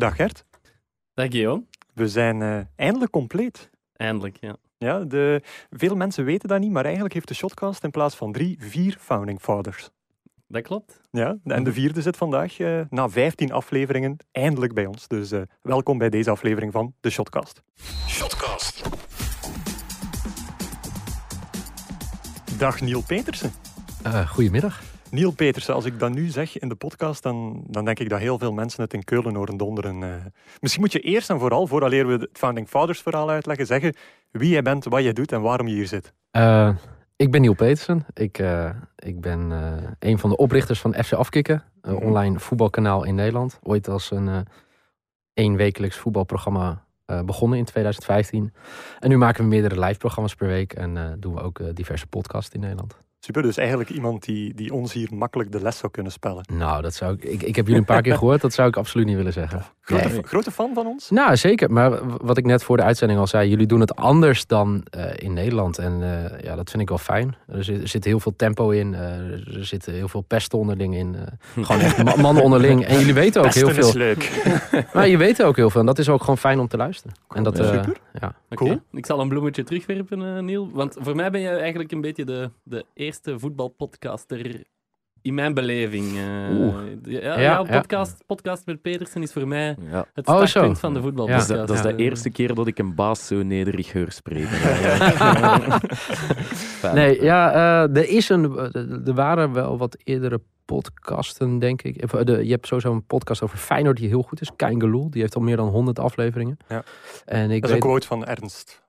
Dag Gert. Dag Guillaume. We zijn uh, eindelijk compleet. Eindelijk, ja. Ja, de, veel mensen weten dat niet, maar eigenlijk heeft de Shotcast in plaats van drie, vier founding fathers. Dat klopt. Ja, en de vierde zit vandaag uh, na 15 afleveringen eindelijk bij ons. Dus uh, welkom bij deze aflevering van de Shotcast. Shotcast. Dag Niel Petersen. goedemiddag. Niel Petersen, als ik dat nu zeg in de podcast, dan, dan denk ik dat heel veel mensen het in Keulen horen donderen. Uh, misschien moet je eerst en vooral, vooraleer we het Founding Fathers verhaal uitleggen, zeggen wie jij bent, wat jij doet en waarom je hier zit. Uh, ik ben Niel Petersen. Ik, uh, ik ben een van de oprichters van FC Afkikken, een mm online voetbalkanaal in Nederland. Ooit als een eenwekelijks voetbalprogramma begonnen in 2015. En nu maken we meerdere live programma's per week en doen we ook diverse podcasts in Nederland. Super, dus eigenlijk iemand die, die ons hier makkelijk de les zou kunnen spellen. Nou, dat zou ik, ik, ik heb jullie een paar keer gehoord, dat zou ik absoluut niet willen zeggen. Grote, nee. grote fan van ons? Nou, zeker. Maar wat ik net voor de uitzending al zei, jullie doen het anders dan uh, in Nederland. En uh, ja, dat vind ik wel fijn. Er zit, er zit heel veel tempo in, uh, er zit heel veel pesten onderling in. gewoon echt mannen onderling. En jullie weten ook Pesten heel veel. is leuk. maar je weet ook heel veel en dat is ook gewoon fijn om te luisteren. Cool. En dat, ja, super. Ja. Cool. Okay. Ik zal een bloemetje terugwerpen, Niel. Want voor mij ben je eigenlijk een beetje de, de eerste voetbalpodcast podcaster in mijn beleving. Uh, ja, ja, podcast, ja. podcast met Petersen is voor mij ja. het startpunt oh, van de voetbalpodcast. Dat, dat, is de eerste keer dat ik een baas zo nederig hoor spreken. nee, ja, uh, er, is een, er waren wel wat eerdere podcasten, denk ik. Je hebt sowieso een podcast over Feyenoord die heel goed is. Kein Geloel, die heeft al meer dan 100 afleveringen. Ja. En ik dat is weet, een quote van Ernst.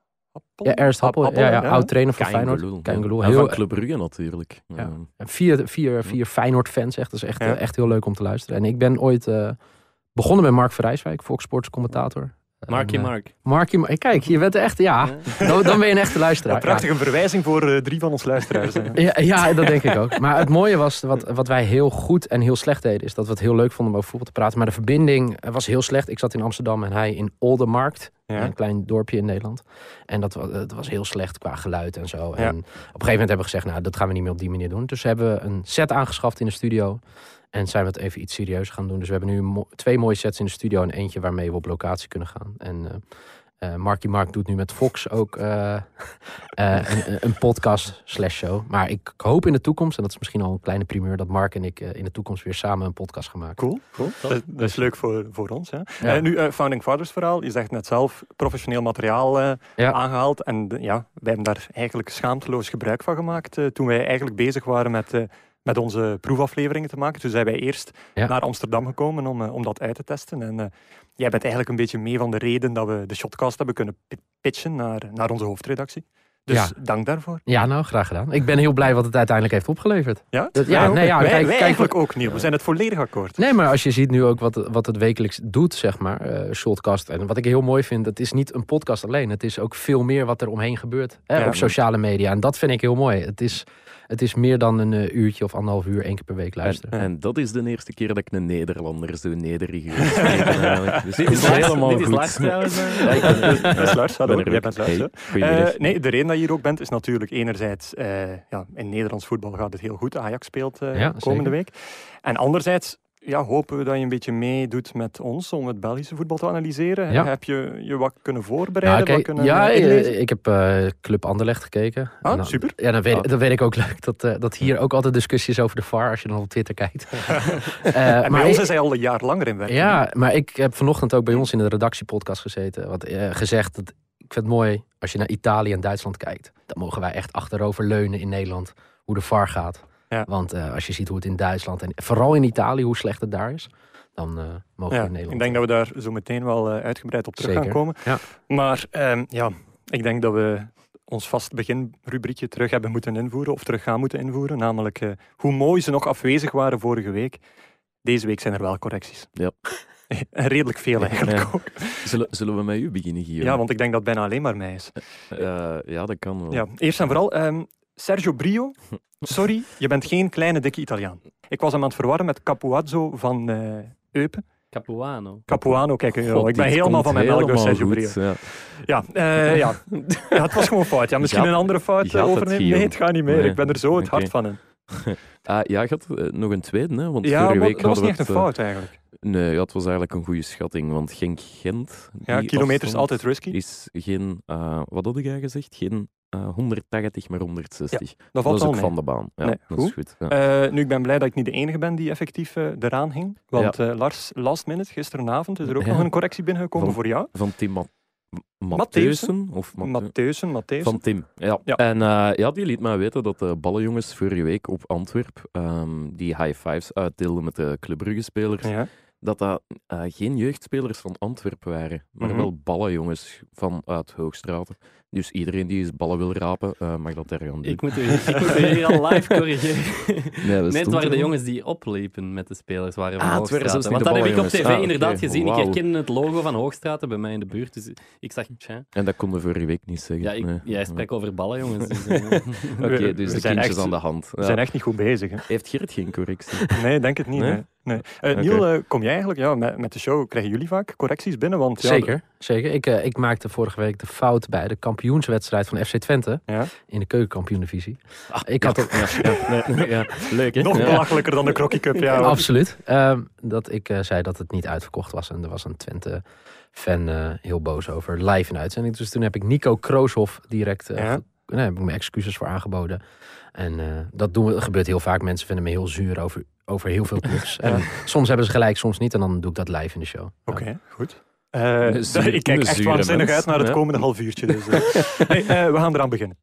Appel? Ja, Ernst Happel, Appel, ja, ja, ja. oud trainer van Kein Feyenoord. En Heel, van Club Brugge natuurlijk. ja. Vier, vier, vier Feyenoord-fans, echt. Dat is echt, Ja. echt heel leuk om te luisteren. En ik ben ooit eh, begonnen met Mark Verrijswijk, Fox Sports commentator. Marky eh, Mark. Markie, Mar- kijk, je bent echt, ja, dan, dan ben je een echte luisteraar. Ja, prachtige verwijzing voor eh, drie van ons luisteraars. Ja, ja, dat denk ik ook. Maar het mooie was, wat, wat wij heel goed en heel slecht deden, is dat we het heel leuk vonden om over voetbal te praten. Maar de verbinding eh, was heel slecht. Ik zat in Amsterdam en hij in Oldermarkt, Ja. een klein dorpje in Nederland. En dat, wa- het was heel slecht qua geluid en zo. En op een gegeven moment hebben we gezegd, nou, dat gaan we niet meer op die manier doen. Dus hebben we een set aangeschaft in de studio. En zijn we het even iets serieus gaan doen. Dus we hebben nu mo- twee mooie sets in de studio en eentje waarmee we op locatie kunnen gaan. En eh eh, Marky Mark doet nu met Fox ook eh, eh, een, een podcast slash show. Maar ik hoop in de toekomst, en dat is misschien al een kleine primeur, dat Mark en ik eh, in de toekomst weer samen een podcast gaan maken. Cool, cool. Dat, dat is leuk voor, voor ons. Hè. Ja. Nu, Founding Fathers verhaal. Je zegt net zelf, professioneel materiaal eh, Ja. aangehaald. En ja, wij hebben daar eigenlijk schaamteloos gebruik van gemaakt. toen wij eigenlijk bezig waren met, eh, met onze proefafleveringen te maken. Toen zijn wij eerst Ja. naar Amsterdam gekomen om, eh, om dat uit te testen. En eh, jij bent eigenlijk een beetje mee van de reden dat we de Shotcast hebben kunnen pi- pitchen naar, naar onze hoofdredactie. Dus Ja. dank daarvoor. Ja, nou, graag gedaan. Ik ben heel blij wat het uiteindelijk heeft opgeleverd. Ja, Dat- ja, nee, ja, wij, kijk- wij kijk- eigenlijk ook, Niel. We zijn het volledig akkoord. Nee, maar als je ziet nu ook wat, wat het wekelijks doet, zeg maar, eh Shortcast. En wat ik heel mooi vind, het is niet een podcast alleen. Het is ook veel meer wat er omheen gebeurt. Hè, Ja. op sociale media. En dat vind ik heel mooi. Het is, het is meer dan een eh, uurtje of anderhalf uur één keer per week luisteren. En dat is de eerste keer dat ik een Nederlander zo nederig. Dus Dit het is helemaal dit is goed. Lars trouwens. eh. Ja, ik ben- Dat is Lars, hallo. ben Jij bent Lars, Hey. Eh, nee, de reden dat je hier ook bent is natuurlijk enerzijds, eh, ja, in Nederlands voetbal gaat het heel goed. Ajax speelt eh, Ja, komende zeker. week. En anderzijds ja, hopen we dat je een beetje meedoet met ons om het Belgische voetbal te analyseren. Ja. Heb je je wat kunnen voorbereiden? Nou, kijk, wat kunnen ja, eh, inlezen? ik heb eh, Club Anderlecht gekeken. Ah, Nou, super. Ja, dan weet, Ah. dan weet ik ook leuk dat, eh, dat hier ook altijd discussie is over de VAR als je dan op Twitter kijkt. En bij maar ons is hij al een jaar langer in werking. Ja, maar ik heb vanochtend ook bij ons in de redactiepodcast gezeten. Wat, gezegd dat ik vind het mooi als je naar Italië en Duitsland kijkt. Dan mogen wij echt achterover leunen in Nederland hoe de VAR gaat. Ja. Want eh, als je ziet hoe het in Duitsland en vooral in Italië hoe slecht het daar is, dan eh, mogen Ja, we in Nederland. ik denk dat we daar zo meteen wel eh, uitgebreid op terug Zeker. gaan komen. Ja. Maar ehm, ja, ik denk dat we ons vast beginrubriekje terug hebben moeten invoeren, of terug gaan moeten invoeren. Namelijk eh, hoe mooi ze nog afwezig waren vorige week. Deze week zijn er wel correcties. Ja. En Redelijk veel eigenlijk Ja. ook. Zullen, zullen we met u beginnen, Guillaume? Ja, want ik denk dat het bijna alleen maar mij is. Eh, ja, dat kan wel. Ja, eerst en vooral, ehm, Sergio Brio, sorry, je bent geen kleine dikke Italiaan. Ik was hem aan het verwarren met Capuazzo van eh, Eupen. Capuano. Capuano, kijk, eh, God, ik ben helemaal van mijn melk door Sergio Brio. Ja. Ja, eh, ja. ja, het was gewoon fout. Ja, misschien Gaat- een andere fout overnemen. Nee, het gaat niet meer. Nee. Ik ben er zo het hart van in. Ah, ja, je had nog een tweede, hè? Want Ja, vorige week dat was niet echt een fout eigenlijk. Nee, ja, het was eigenlijk een goede schatting, want Genk-Gent... Ja, die kilometers afstand altijd risky. Is geen, eh, wat had jij gezegd? Geen eh 180, maar 160. Dat dat valt is al ook mee. van de baan. Ja, Nee, dat goed. is goed. Ja. Eh, nu, ik ben blij dat ik niet de enige ben die effectief eh, eraan hing. Want Lars, last minute, gisteravond, is er ook nog een correctie binnengekomen Van- voor jou. Van Tim Ma Mattheusen? Of Mattheu- Mattheusen, Mattheusen. Van Tim, ja. Ja. En ja, die liet mij weten dat de ballenjongens vorige week op Antwerp ehm, die high fives uitdeelden met de Club Brugge-spelers, Ja. dat dat geen jeugdspelers van Antwerp waren, maar Mhm. wel ballenjongens vanuit Hoogstraten. Dus iedereen die eens ballen wil rapen, eh, mag dat daar gaan doen. Ik moet u, ik moet u hier al live corrigeren. Nee, Net waren de jongens die opliepen met de spelers waren van Ah, het waren Hoogstraten. zelfs niet Want dat heb ik op tv. Ah, inderdaad oké. gezien. Ik Wauw. herkende het logo van Hoogstraten bij mij in de buurt. Dus ik zag, tja. En dat konden we vorige week niet zeggen. Ja, ik, Nee. jij spreekt over ballen, jongens. Dus, eh, Oké, We- dus we de zijn kindjes echt- aan de hand. We Ja. zijn echt niet goed bezig. Hè. Heeft Gert geen correctie? Nee, denk het niet. Nee? Nee? Nee. Eh. Niel, kom jij eigenlijk ja, met, met de show? Krijgen jullie vaak correcties binnen? Want, ja, Zeker, zeker. Ik, ik maakte vorige week de fout bij de kampioenswedstrijd van FC Twente Ja. in de keukenkampioen-divisie. ik had ook, Ja, ja, nee, ja. Leuk, hè? Nog Ja. belachelijker dan de Crocky Cup. Ja, hoor. absoluut, ehm, dat ik eh, zei dat het niet uitverkocht was. En er was een Twente-fan eh, heel boos over live in uitzending. Dus toen heb ik Nico Krooshoff direct eh, nee, heb ik mijn excuses voor aangeboden. En eh, dat doen we, dat gebeurt heel vaak. Mensen vinden me heel zuur over, over heel veel clubs. En soms hebben ze gelijk, soms niet. En dan doe ik dat live in de show. Ja. Oké, goed. Eh, zuur- ik kijk echt waanzinnig mens, uit naar het ja. komende half uurtje. Dus, eh. nee, eh, we gaan eraan beginnen.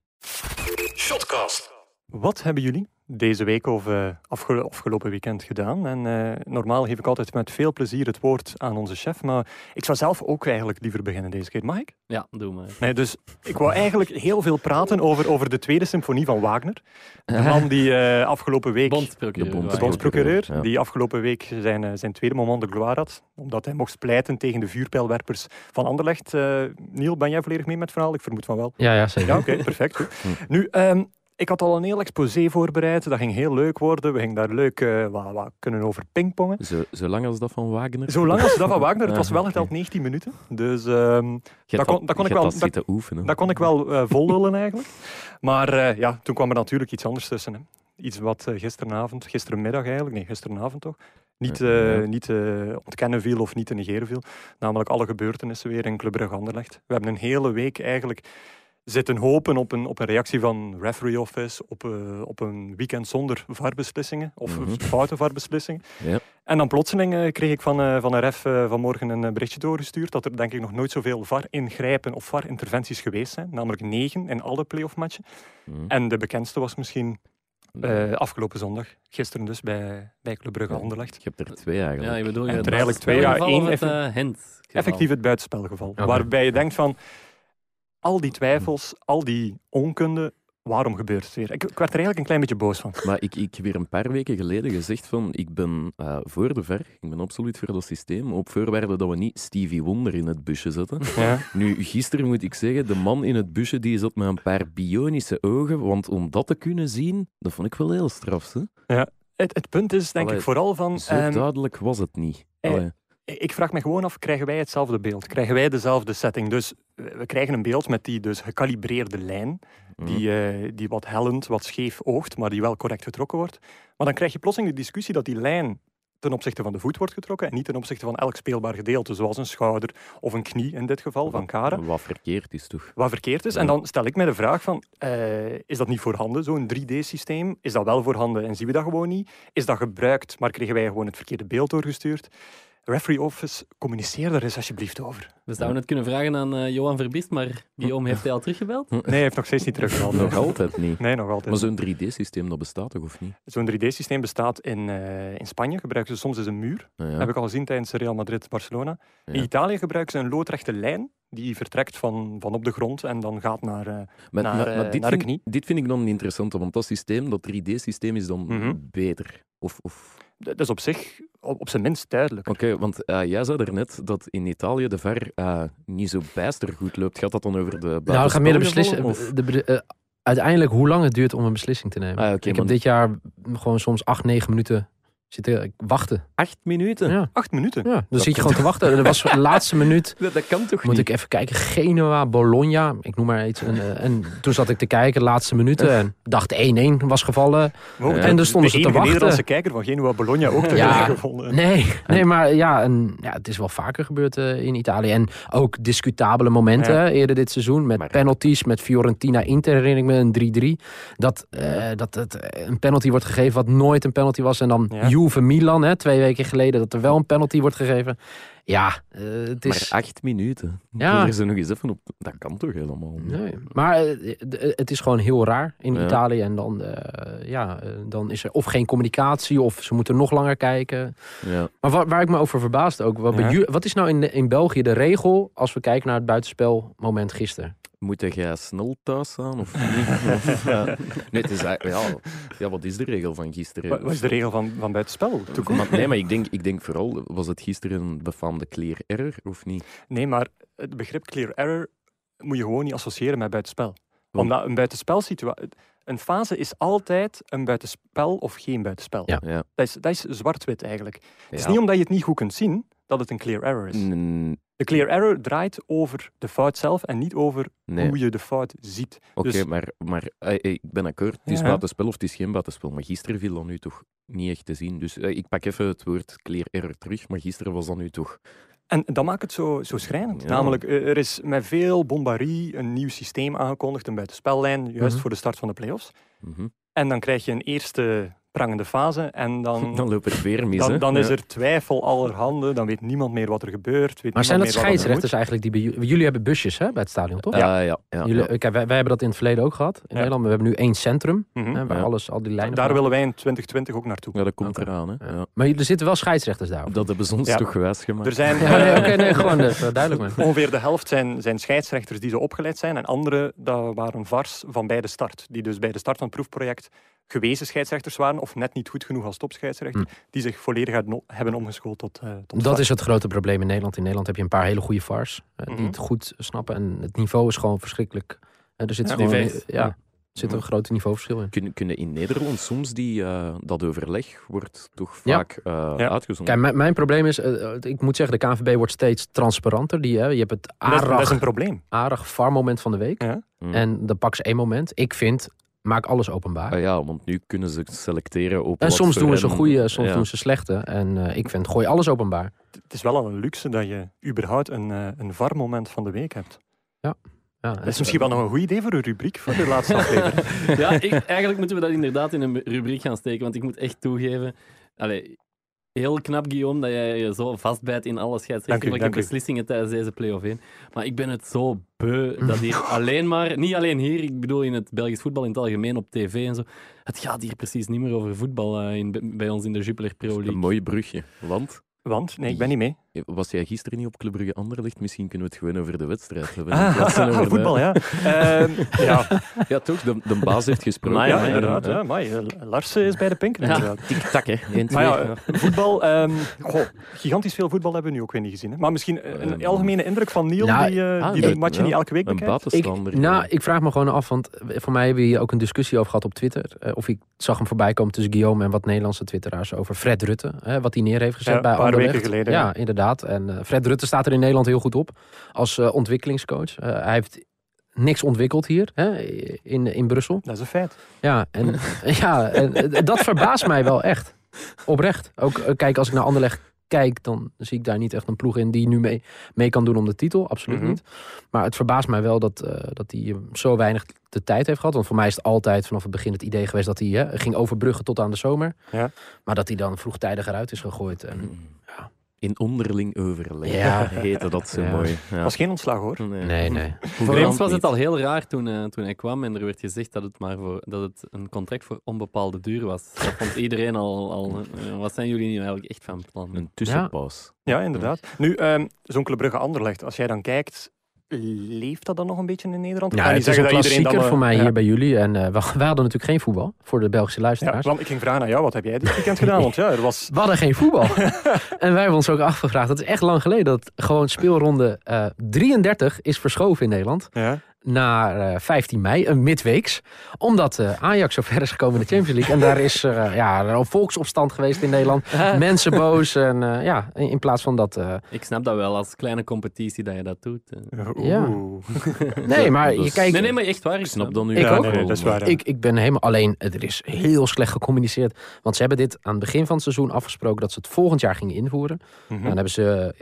Shotcast. Wat hebben jullie deze week of eh, afgelo- afgelopen weekend gedaan? En eh, normaal geef ik altijd met veel plezier het woord aan onze chef, maar ik zou zelf ook eigenlijk liever beginnen deze keer. Mag ik? ja, doe maar. Nee, dus ik wou eigenlijk heel veel praten over, over de tweede symfonie van Wagner. De man die eh, afgelopen week... Bondprocureur. De bond- de waren. bondsprocureur, Ja. die afgelopen week zijn, zijn tweede moment de gloire had, omdat hij mocht pleiten tegen de vuurpijlwerpers van Anderlecht. Eh Niel, ben jij volledig mee met het verhaal? Ik vermoed van wel. Ja, ja, zeker. Ja, oké, perfect. goed. Hm. Nu, ehm, ik had al een heel exposé voorbereid. Dat ging heel leuk worden. We gingen daar leuk eh, wat, wat kunnen over pingpongen. Zo, zolang als dat van Wagner. Zolang als dat van Wagner, het was Ah, wel oké. geteld 19 minuten. Dus ehm, dat kon- dat kon ik wel- dat- zitten oefenen. dat kon ik wel vollullen eigenlijk. Maar eh, ja, toen kwam er natuurlijk iets anders tussen. Hè. Iets wat gisteravond, gisterenmiddag eigenlijk, nee, gisteravond toch, niet, ja. niet ontkennen viel of niet te negeren viel. Namelijk alle gebeurtenissen weer in Club Brugge Anderlecht. We hebben een hele week eigenlijk zitten hopen op een, op een reactie van referee office, op, eh, op een weekend zonder VAR-beslissingen, of Mhm. foute VAR-beslissingen. Ja. En dan plotseling eh, kreeg ik van, eh, van een ref eh, vanmorgen een berichtje doorgestuurd dat er denk ik nog nooit zoveel VAR-ingrijpen of VAR-interventies geweest zijn. Namelijk negen in alle playoff-matchen. Mhm. En de bekendste was misschien eh, afgelopen zondag, gisteren dus, bij, bij Club Brugge Ja. Anderlecht. Je hebt er twee eigenlijk. Ja, je bedoel En je er het eigenlijk twee, ja, één? Effectief het buitenspelgeval. Waarbij je denkt van, al die twijfels, al die onkunde, waarom gebeurt het weer? Ik, ik werd er eigenlijk een klein beetje boos van. Maar ik, ik heb weer een paar weken geleden gezegd van ik ben eh, voor de ver, ik ben absoluut voor dat systeem, op voorwaarde dat we niet Stevie Wonder in het busje zetten. Ja. Nu, gisteren moet ik zeggen, de man in het busje die zat met een paar bionische ogen, want om dat te kunnen zien, dat vond ik wel heel straf. Hè? Het, het punt is denk Allee, ik vooral van... Zo ehm, duidelijk was het niet. eh, Allee. Ik vraag me gewoon af, krijgen wij hetzelfde beeld? Krijgen wij dezelfde setting? Dus eh, we krijgen een beeld met die dus gekalibreerde lijn, die, eh, die wat hellend, wat scheef oogt, maar die wel correct getrokken wordt. Maar dan krijg je plotseling de discussie dat die lijn ten opzichte van de voet wordt getrokken en niet ten opzichte van elk speelbaar gedeelte, zoals een schouder of een knie in dit geval van Kara. Wat verkeerd is toch? Wat verkeerd is. En dan stel ik mij de vraag van, eh, is dat niet voorhanden, zo'n 3D-systeem? Is dat wel voorhanden en zien we dat gewoon niet? Is dat gebruikt, maar kregen wij gewoon het verkeerde beeld doorgestuurd? Referee Office, communiceer daar eens alsjeblieft over. We zouden het kunnen vragen aan eh, Johan Verbist, maar Guillaume heeft hij al teruggebeld? Nee, hij heeft nog steeds niet teruggehaald. Nog altijd niet. Nee, nog altijd. Maar zo'n 3D-systeem, dat bestaat toch of niet? Zo'n 3D-systeem bestaat in, eh, in Spanje, gebruiken ze soms eens een muur. Ja, Heb ik al gezien tijdens Real Madrid-Barcelona. In. Italië gebruiken ze een loodrechte lijn die vertrekt van, van op de grond en dan gaat naar... eh, Maar, naar, maar, maar dit, naar de vind, knie. dit vind ik dan interessant, want dat systeem, dat 3D-systeem is dan Mhm. beter. Of, of... dat is op zich op, op zijn minst duidelijk. Oké, want eh, jij zei daarnet dat in Italië de VAR eh, niet zo bijster goed loopt. Gaat dat dan over de Nou, het gaat meer de beslissing. eh, uiteindelijk hoe lang het duurt om een beslissing te nemen. Ah, ik heb dit jaar gewoon soms acht, negen minuten Zitten wachten. Acht minuten? Ja. Acht minuten. Ja, dan zit je gewoon te wachten. Dat was de laatste minuut. Dat, dat kan toch Moet niet? ik even kijken. Genoa, Bologna. Ik noem maar iets. En, eh, en toen zat ik te kijken, laatste minuten. En dacht 1-1 was gevallen. De- En dan stonden de ze te wachten. Nederlandse kijker van Genua Bologna ook te Ja. gevonden. Nee, nee maar ja, en, ja, het is wel vaker gebeurd eh, in Italië. En ook discutabele momenten Ja. eerder dit seizoen. Met Maar- penalties, met Fiorentina Inter herinner ik me een 3-3. Dat, eh, dat het eh, een penalty wordt gegeven wat nooit een penalty was. En dan Ja. Juve Milan, hè, twee weken geleden, dat er wel een penalty wordt gegeven. Ja, eh, het is... Maar acht minuten. Ja. Er ze nog eens even op. Dat kan toch helemaal? Nee, maar eh, d- het is gewoon heel raar in Ja. Italië. En dan, eh, ja, eh, dan is er of geen communicatie of ze moeten nog langer kijken. Ja. Maar waar, waar ik me over verbaasde ook. Wat, bij Ja. wat is nou in, in België de regel als we kijken naar het buitenspelmoment gisteren? Moet jij snel thuis staan of niet? Of, ja. Nee, het is, eigenlijk- ja, ja, wat is de regel van gisteren? Wat wat is de regel van, van buitenspel? Maar, nee, maar ik denk, ik denk vooral, was het gisteren een befaamde clear error of niet? Nee, maar het begrip clear error moet je gewoon niet associëren met buitenspel. Want- Omdat een buitenspelsituatie... Een fase is altijd een buitenspel of geen buitenspel. Ja. Ja. Dat is, dat is zwart-wit eigenlijk. Het is niet omdat je het niet goed kunt zien dat het een clear error is. Mm, De clear error draait over de fout zelf en niet over Nee, hoe je de fout ziet. oké, dus- maar, maar eh, eh, ik ben akkoord. Het is Ja. buitenspel of het is geen buitenspel. Maar gisteren viel dat nu toch niet echt te zien. Dus eh, ik pak even het woord clear error terug. Maar gisteren was dat nu toch... En dat maakt het zo, zo schrijnend. Ja. Namelijk, er is met veel bombarie een nieuw systeem aangekondigd, een buitenspellijn, juist Mhm. voor de start van de play-offs. mhm. En dan krijg je een eerste prangende fase en dan, Dan loopt er weer mis. dan, is Ja. er twijfel allerhande, dan weet niemand meer wat er gebeurt. Weet Maar zijn dat niemand meer wat er scheidsrechters eigenlijk die bij jullie... Hebben busjes hè, bij het stadion, toch? Ja, ja, ja. Jullie, kijk, wij, wij hebben dat in het verleden ook gehad in Ja. Nederland. We hebben nu één centrum. Mhm. hè, waar Ja. alles, al die lijnen... Daar van- willen wij in 2020 ook naartoe. Ja, dat komt eraan. Hè? Maar er zitten wel scheidsrechters daar. Dat hebben ze ons Ja. toch gewijs gemaakt. Er zijn Ja, nee, oké, nee, gewoon even duidelijk maar. ongeveer de helft zijn, zijn scheidsrechters die zo opgeleid zijn en andere dat waren vars van bij de start. Die dus bij de start van het proefproject gewezen scheidsrechters waren of net niet goed genoeg als topscheidsrechter, die zich volledig hebben- hebben omgeschoold tot, eh tot Dat is het grote probleem in Nederland. In Nederland heb je een paar hele goede VARs eh, die Mhm. het goed snappen. En het niveau is gewoon verschrikkelijk. Eh, er zit Ja, gewoon ja, er zit een Mhm. groot niveauverschil in. Kunnen, kunnen in Nederland soms die, eh, dat overleg wordt toch Ja. vaak eh, Ja. uitgezonden? Kijk, mijn, probleem is, ik moet zeggen, de KNVB wordt steeds transparanter. Die, hè, je hebt het dat, is, dat is aardig, een probleem. aardig VAR-moment van de week. Ja. Mm. En dan pak ze één moment. Ik vind, maak alles openbaar. Ah ja, want nu kunnen ze selecteren op en wat soms doen ze goede, soms ja. doen ze slechte. En eh, ik vind, gooi alles openbaar. Het is wel al een luxe dat je überhaupt een, eh, een VAR-moment van de week hebt. Ja, Dat is misschien wel nog een goed idee voor een rubriek voor de laatste aflevering. Ja, ik, eigenlijk moeten we dat inderdaad in een rubriek gaan steken, want ik moet echt toegeven... Allee, heel knap, Guillaume, dat jij je zo vastbijt in alle u. beslissingen tijdens deze play-off 1. Maar ik ben het zo beu dat hier alleen maar... Niet alleen hier, ik bedoel in het Belgisch voetbal in het algemeen, op tv en zo. Het gaat hier precies niet meer over voetbal eh, in, bij ons in de Jupiler Pro Een League. mooi brugje. Want, Want, nee, ik ben niet mee. Was jij gisteren niet op Club Brugge Anderlecht? Misschien kunnen we het gewoon over de wedstrijd hebben. Ah, over de- voetbal, ja. Ehm, ja, Ja, toch? De, de baas heeft gesproken. Amai, ja, amai, inderdaad. Ja. Eh, Lars is bij de pinken, Ja. inderdaad. Tik-tak, hè. 1, 2. Maar ja, voetbal, ehm, goh, gigantisch veel voetbal hebben we nu ook weer niet gezien. Hè. Maar misschien eh, een Ehm. algemene indruk van Neil, Nou, die, eh, ah, die nee, de matchen ja. niet elke week een bekijkt. Ik, nou, ik vraag me gewoon af, want voor mij hebben we hier ook een discussie over gehad op Twitter. Eh, of ik zag hem voorbij komen tussen Guillaume en wat Nederlandse twitteraars over Fred Rutte. Hè, wat hij neer heeft gezet Ja, bij een paar Anderlecht. weken geleden, Ja, ja. En eh, Fred Rutte staat er in Nederland heel goed op als eh, ontwikkelingscoach. Eh, hij heeft niks ontwikkeld hier hè, in, in Brussel. Dat is een feit. Ja, en, ja, en dat verbaast mij wel echt. Oprecht. Ook kijk, als ik naar Anderlecht kijk, dan zie ik daar niet echt een ploeg in die nu mee, mee kan doen om de titel. Absoluut Mhm. niet. Maar het verbaast mij wel dat, dat hij zo weinig de tijd heeft gehad. Want voor mij is het altijd vanaf het begin het idee geweest dat hij hè, ging overbruggen tot aan de zomer. Ja. Maar dat hij dan vroegtijdig eruit is gegooid. En, Mm. In onderling overleg. Ja. Heette dat zo Ja. mooi. Ja. was geen ontslag hoor. nee, nee. Voor ons was het al heel raar toen, eh, toen hij kwam en er werd gezegd dat het, maar voor, dat het een contract voor onbepaalde duur was. Dat vond iedereen al... al eh, wat zijn jullie nu eigenlijk echt van plan? Een tussenpas. Ja, inderdaad. Nu, ehm zo'n Club Brugge Anderlecht, als jij dan kijkt, leeft dat dan nog een beetje in Nederland? Ja, kan het is een klassieker dan, voor eh, mij ja. hier bij jullie. En eh, we, we hadden natuurlijk geen voetbal voor de Belgische Ja, luisteraars. want ik ging vragen aan jou, wat heb jij dit weekend gedaan? Want ja, er was... We hadden geen voetbal. en wij hebben ons ook afgevraagd. Dat is echt lang geleden dat gewoon speelronde eh 33 is verschoven in Nederland. Ja, naar uh, 15 mei, een midweeks. Omdat uh, Ajax zo ver is gekomen in de Champions League. En daar is uh, ja, een volksopstand geweest in Nederland. Mensen boos. En ja, in, in, plaats van dat... Ik snap dat wel, als kleine competitie dat je dat doet. Ja. nee, maar je kijkt... Nee, nee, maar echt waar. Ik snap dan nu. Ik ook. Nee, dat is waar. Ik, ik ben helemaal... Alleen, er is heel slecht gecommuniceerd. Want ze hebben dit aan het begin van het seizoen afgesproken... dat ze het volgend jaar gingen invoeren. Mhm. Dan hebben ze...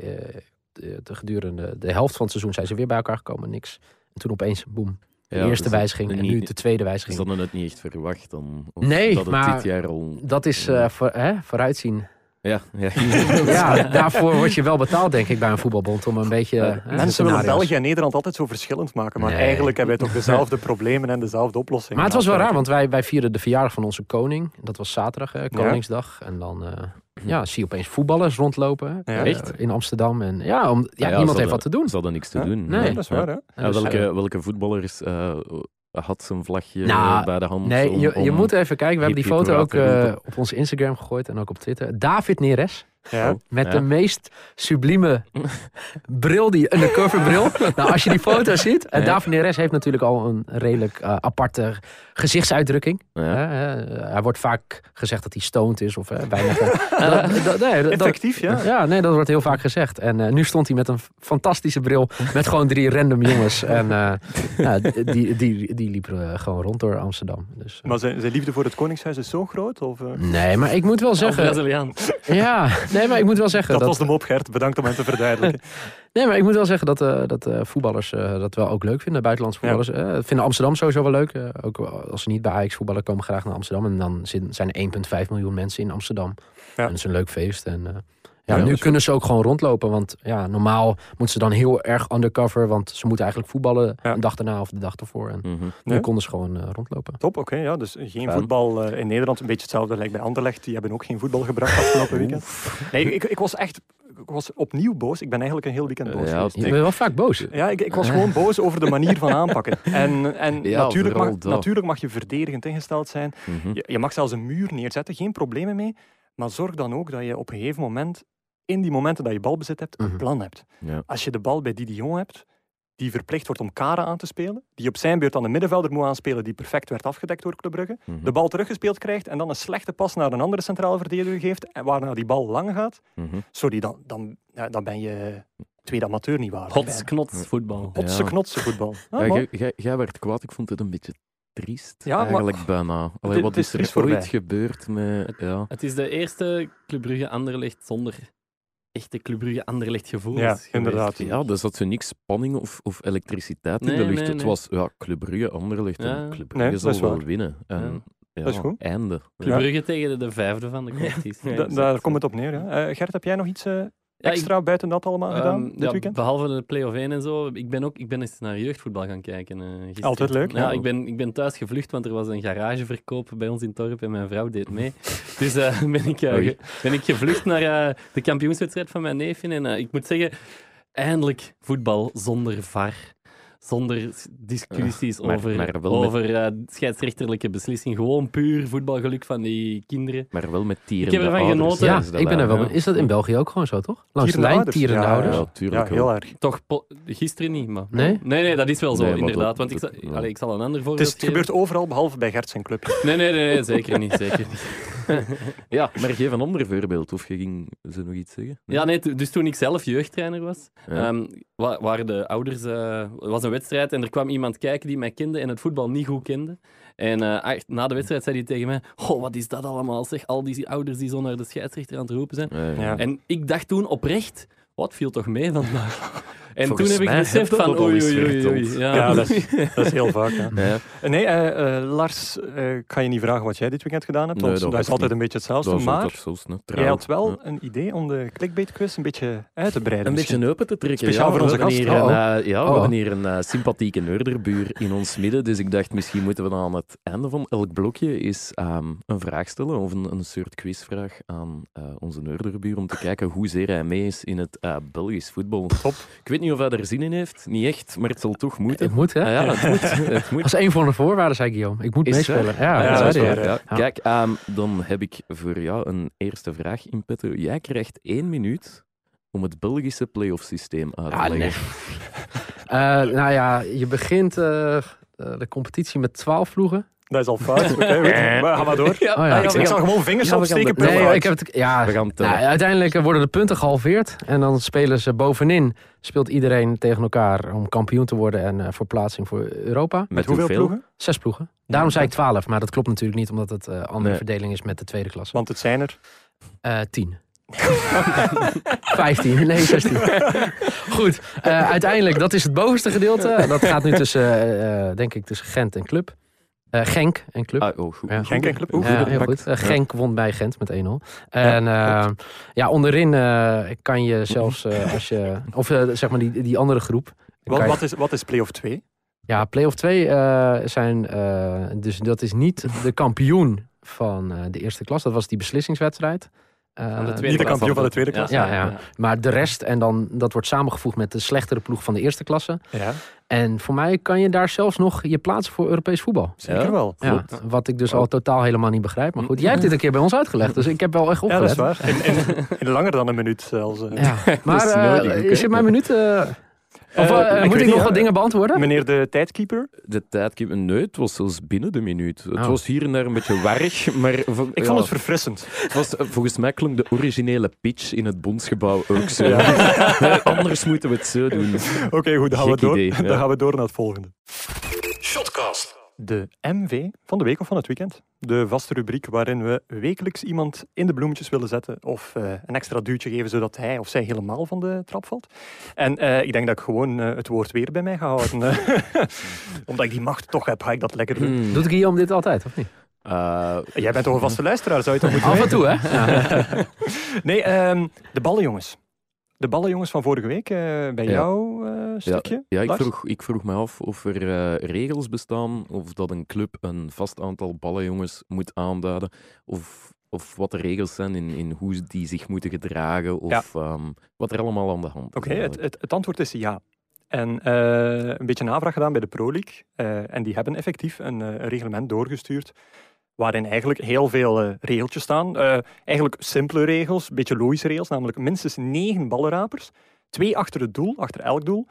De, de, gedurende de helft van het seizoen zijn ze weer bij elkaar gekomen, niks. En toen opeens, boem, de Ja, eerste dus wijziging en nu de tweede Ze wijziging. hadden het niet echt verwacht dan. Nee, dat het maar- dit jaar al... Dat is eh, voor, hè, vooruitzien. Ja, ja. Ja, daarvoor word je wel betaald, denk ik, bij een voetbalbond. Om een beetje. Ja, hè, Mensen willen. België en Nederland altijd zo verschillend maken. Maar Nee. eigenlijk hebben wij toch dezelfde problemen en dezelfde oplossingen. Maar het was wel raar, want wij, wij vierden de verjaardag van onze koning. Dat was zaterdag, hè, Koningsdag. En dan eh, ja, zie je opeens voetballers rondlopen Ja. eh, in Amsterdam. En ja, om, ja, niemand heeft wat te doen. Ze hadden niks te Ja? doen. Nee. Dat is waar, hè? Ja, Dus, welke, eh, welke voetballers eh, had zijn vlagje Nou, bij de hand? Nee, om- je, je om- moet even kijken. We hebben die foto ook eh, op onze Instagram gegooid en ook op Twitter. David Neres. Ja. Met Ja. de meest sublieme bril, die undercover bril. nou, als je die foto ziet. En Ja. David Neres heeft natuurlijk al een redelijk eh, aparte gezichtsuitdrukking. Ja. Hè, eh, hij wordt vaak gezegd dat hij stoned is. Of uh, bijna. dat, dat- nee, dat- Effectief, ja. ja, nee, dat wordt heel vaak gezegd. En eh, nu stond hij met een fantastische bril. Met gewoon drie random jongens. En eh, ja, die, die, die liepen eh, gewoon rond door Amsterdam. Dus, eh, Maar zijn, zijn liefde voor het Koningshuis is zo groot? Of, eh? Nee, maar ik moet wel zeggen. Braziliaan. Ja, nee, maar ik moet wel zeggen. Dat, Dat, was de mop, Gert. Bedankt om hem te verduidelijken. Nee, maar ik moet wel zeggen dat, eh, dat eh, voetballers eh, dat wel ook leuk vinden. Buitenlandse voetballers eh, vinden Amsterdam sowieso wel leuk. Ook als ze niet bij Ajax voetballen, komen graag naar Amsterdam. En dan zijn er 1,5 miljoen mensen in Amsterdam. Ja. En dat is een leuk feest. En Ja, nu kunnen ze ook gewoon rondlopen. Want ja, normaal moeten ze dan heel erg undercover. Want ze moeten eigenlijk voetballen Ja. een dag daarna of de dag ervoor. En Mhm. nu konden ze gewoon eh, rondlopen. Top, oké. ja, dus geen Fijn. voetbal eh, in Nederland. Een beetje hetzelfde lijkt bij Anderlecht. Die hebben ook geen voetbal gebracht afgelopen weekend. Nee, ik, ik was echt ik was opnieuw boos. Ik ben eigenlijk een heel weekend boos Ja. Je bent wel vaak boos. Ja, ik, ik was gewoon boos over de manier van aanpakken. En, en Ja, natuurlijk, mag, natuurlijk mag je verdedigend ingesteld zijn. Mhm. Je, je mag zelfs een muur neerzetten, geen problemen mee. Maar zorg dan ook dat je op een gegeven moment, in die momenten dat je balbezit hebt, een Mhm. plan hebt. Ja. Als je de bal bij Didi Jong hebt, die verplicht wordt om Kara aan te spelen, die op zijn beurt dan de middenvelder moet aanspelen, die perfect werd afgedekt door Club Brugge, Mhm. de bal teruggespeeld krijgt en dan een slechte pas naar een andere centrale verdediger geeft, en waarna die bal lang gaat, Mhm. sorry, dan, dan, ja, dan ben je tweede amateur niet waard. Hots, knots, voetbal. Hotse Ja. knotse voetbal. Ah, Ja, maar- jij- jij- werd kwaad, ik vond het een beetje triest. Ja, maar- eigenlijk bijna. Allee, wat is is er ooit gebeurd met... Ja. Het is de eerste Club Brugge Anderlecht zonder echte Club Brugge Anderlecht gevoelens. Ja, geweest. inderdaad. ja, er zat zo niks spanning of, of elektriciteit in de lucht. nee, Het was ja, Club Brugge, Anderlecht. Ja. En Club Brugge zal wel waar. winnen. En, ja, Dat is goed. Einde. Club. Brugge tegen de, de vijfde van de competitie. Da- daar komt het op neer. Ja. Eh, Gert, heb jij nog iets Ja, ik- extra buiten dat allemaal gedaan Ehm, dit ja, weekend? Behalve de play-off 1 en zo. Ik ben, ook, ik ben eens naar jeugdvoetbal gaan kijken. eh, gisteren. Altijd leuk, Ja, ja. ik, ben, ik ben thuis gevlucht, want er was een garageverkoop bij ons in het dorp en mijn vrouw deed mee. Dus eh, ben, ik, eh, ge- ben ik gevlucht naar de kampioenswedstrijd van mijn neefje. En ik moet zeggen, eindelijk voetbal zonder VAR. Zonder discussies maar- over, maar eh, scheidsrechterlijke beslissing. Gewoon puur voetbalgeluk van die kinderen. Maar wel met tieren. Ik heb ervan genoten. Ja, ik ben er wel. Ja. Is dat in België ook gewoon zo, toch? Langs de lijn, Ja, ouders. Ja, Ja, tuurlijk heel erg. Toch gisteren niet, maar... Nee? Nee, nee, dat is wel zo, Nee, maar dat- inderdaad. Want ik, dat- zal- ja. allee, ik zal een ander Het, voorbeeld is, het geven. gebeurt overal, behalve bij Gert zijn club. Nee, nee, nee, nee, zeker niet, zeker niet. Ja, maar geef een ander voorbeeld. Of je ging ze nog iets zeggen? Ja, nee, dus toen ik zelf jeugdtrainer was, Ja. ehm, wa- waren de ouders... Er was een wedstrijd en er kwam iemand kijken die mij kende en het voetbal niet goed kende. En echt, na de wedstrijd zei hij tegen mij, oh, wat is dat allemaal, zeg, al die ouders die zo naar de scheidsrechter aan het roepen zijn. Ja, ja. Ja. En ik dacht toen oprecht, wat viel toch mee vandaag? En Volgens toen heb ik beseft van, oei, oei, oei. Ja, Ja, dat is, dat is heel vaak. Ja. Eh, Nee, eh, eh, Lars, eh, ik kan je niet vragen wat jij dit weekend gedaan hebt, Nee, dat dat is altijd niet. een beetje hetzelfde. Dat is Maar snel. jij had wel Ja. een idee om de clickbait quiz een beetje uit te breiden. Een misschien. beetje open te trekken. Speciaal ja, voor we onze hebben gast. Hier Oh, een, ja, we Oh. hebben hier een sympathieke neurderbuur in ons midden. Dus ik dacht, misschien moeten we dan aan het einde van elk blokje eens ehm, een vraag stellen. Of een, een soort quizvraag aan eh, onze neurderbuur. Om te kijken hoe zeer hij mee is in het Belgisch voetbal. Top. Ik weet niet of hij er zin in heeft. Niet echt, maar het zal toch moeten. Het moet, hè? Ah, ja, het moet. Het moet. Dat is een van de voorwaarden, zei Guillaume. Ik moet Is meespelen. Ja, Ja, dat is waar, Ja, Kijk, ehm, dan heb ik voor jou een eerste vraag in petto. Jij krijgt één minuut om het Belgische playoff systeem uit te Ah, leggen. nee. Eh, nou ja, je begint eh, de competitie met 12 ploegen. Dat is al fout. Maar ga maar door. Oh, ja. Ah, Ik, ik zal gewoon vingers Ja, opsteken. Nee, ik heb het. Ja, We gaan tellen. nou, uiteindelijk worden de punten gehalveerd. En dan spelen ze bovenin. Speelt iedereen tegen elkaar om kampioen te worden en eh, voor plaatsing voor Europa. Met hoeveel ploegen? Zes ploegen. Daarom zei ik 12, maar dat klopt natuurlijk niet, omdat het eh andere Nee. verdeling is met de tweede klasse. Want het zijn er. Eh 10. 15, nee 16. Goed, eh, uiteindelijk, dat is het bovenste gedeelte. Dat gaat nu tussen, eh, eh, denk ik, tussen Gent en Club. Eh, Genk en Club. Ah, oh, goed. Ja. Genk en Club. Oeh, Ja, goed heel goed. Eh, Genk won bij Gent met 1-0. En eh, ja, onderin eh, kan je zelfs eh, als je... Of zeg maar die, die andere groep. Wat, je- wat, is, wat is play-off 2? Ja, play-off 2 eh, zijn... eh, dus dat is niet de kampioen van eh, de eerste klas. Dat was die beslissingswedstrijd. Eh, Van de tweede Niet kampioen van de tweede klas. Ja, ja. Maar de rest, en dan, dat wordt samengevoegd met de slechtere ploeg van de eerste klasse. Ja, En voor mij kan je daar zelfs nog je plaatsen voor Europees voetbal. zeker Ja? wel. Ja, wat ik dus al totaal helemaal niet begrijp. Maar goed, jij hebt dit een keer bij ons uitgelegd. Dus ik heb wel echt Ja, dat is opgelet. waar. In, in, in langer dan een minuut zelfs. eh. Ja, maar is eh, is het mijn minuut? eh, of Eh, eh, ik moet nog wat dingen beantwoorden? Meneer de tijdkeeper. De tijd... Nee, het was zelfs binnen de minuut. Het Oh. was hier en daar een beetje warrig, maar... Ik ja, vond het verfrissend. het was, eh, volgens mij klonk de originele pitch in het Bondsgebouw ook zo. Ja. Anders moeten we het zo doen. Oké, goed, dan gaan, we door, idee, dan gaan we door naar het volgende. Shotcast. De MV van de week of van het weekend. De vaste rubriek waarin we wekelijks iemand in de bloemetjes willen zetten of eh, een extra duwtje geven zodat hij of zij helemaal van de trap valt. En eh, ik denk dat ik gewoon eh, het woord weer bij mij ga houden. Omdat ik die macht toch heb, ga ik dat lekker doen. Hmm. Doet Guillaume dit altijd, of niet? Jij bent toch een vaste luisteraar, zou je toch moeten Af en toe, hè? Ja. Nee, ehm, de ballenjongens. De ballenjongens van vorige week, bij Ja. jou stukje. Ja, ik vroeg, ik vroeg me af of er eh, regels bestaan, of dat een club een vast aantal ballenjongens moet aanduiden, of, of wat de regels zijn in, in hoe die zich moeten gedragen, of ehm, wat er allemaal aan de hand is. Oké, het, het, het antwoord is ja. En eh, een beetje navraag gedaan bij de Pro League. eh, en die hebben effectief een, eh, een reglement doorgestuurd. Waarin eigenlijk heel veel eh, regeltjes staan. Eh, eigenlijk simpele regels, een beetje logische regels. Namelijk minstens negen ballenrapers. Twee achter het doel, achter elk doel.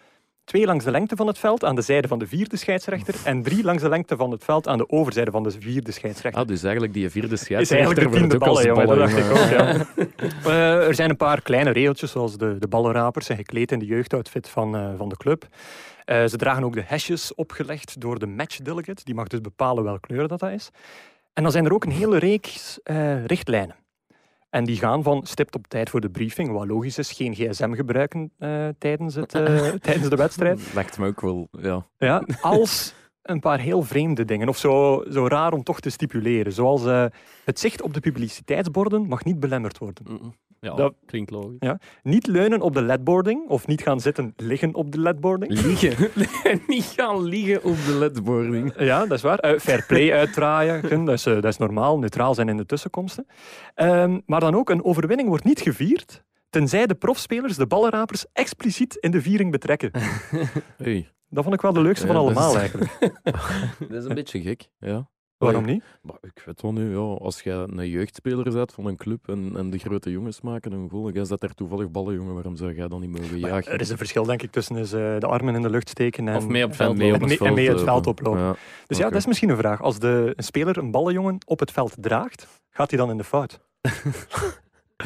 Twee langs de lengte van het veld aan de zijde van de vierde scheidsrechter. En drie langs de lengte van het veld aan de overzijde van de vierde scheidsrechter. Ah, dus eigenlijk die vierde is scheidsrechter eigenlijk de tiende ballen. Dat dacht ik ook, ja. Eh, er zijn een paar kleine regeltjes, zoals de, de ballenrapers zijn gekleed in de jeugdoutfit van, eh, van de club. Eh, ze dragen ook de hesjes opgelegd door de match delegate. Die mag dus bepalen welke kleur dat, dat is. En dan zijn er ook een hele reeks richtlijnen. En die gaan van stipt op tijd voor de briefing, wat logisch is, geen gsm gebruiken eh, tijdens, het, eh, tijdens de wedstrijd. Lijkt me ook wel, ja. Ja, als een paar heel vreemde dingen, of zo, zo raar om toch te stipuleren. Zoals eh, het zicht op de publiciteitsborden mag niet belemmerd worden. Ja, Dat- klinkt logisch. Niet leunen op de ledboarding, of niet gaan zitten liggen op de ledboarding. Liegen. Niet gaan liegen op de ledboarding. Ja, dat is waar. Eh, fair play uitdraaien, dat is, eh, dat is normaal. Neutraal zijn in de tussenkomsten. Ehm, maar dan ook, een overwinning wordt niet gevierd, tenzij de profspelers de ballenrapers expliciet in de viering betrekken. Hey, Dat vond ik wel de leukste Ja, van dat is- allemaal eigenlijk. dat is een beetje gek, ja. Waarom niet? Maar ik weet wel nu, ja, als je een jeugdspeler bent van een club en, en de grote jongens maken een goal, jij zet daar toevallig ballenjongen, waarom zou jij dan niet mogen Maar jagen? er is een verschil, denk ik, tussen eh, de armen in de lucht steken en, Of mee op En veld mee op lopen. En mee- en mee het veld lopen. oplopen. Ja. Dus ja, dat is misschien een vraag. Als de, een speler een ballenjongen op het veld draagt, gaat hij dan in de fout?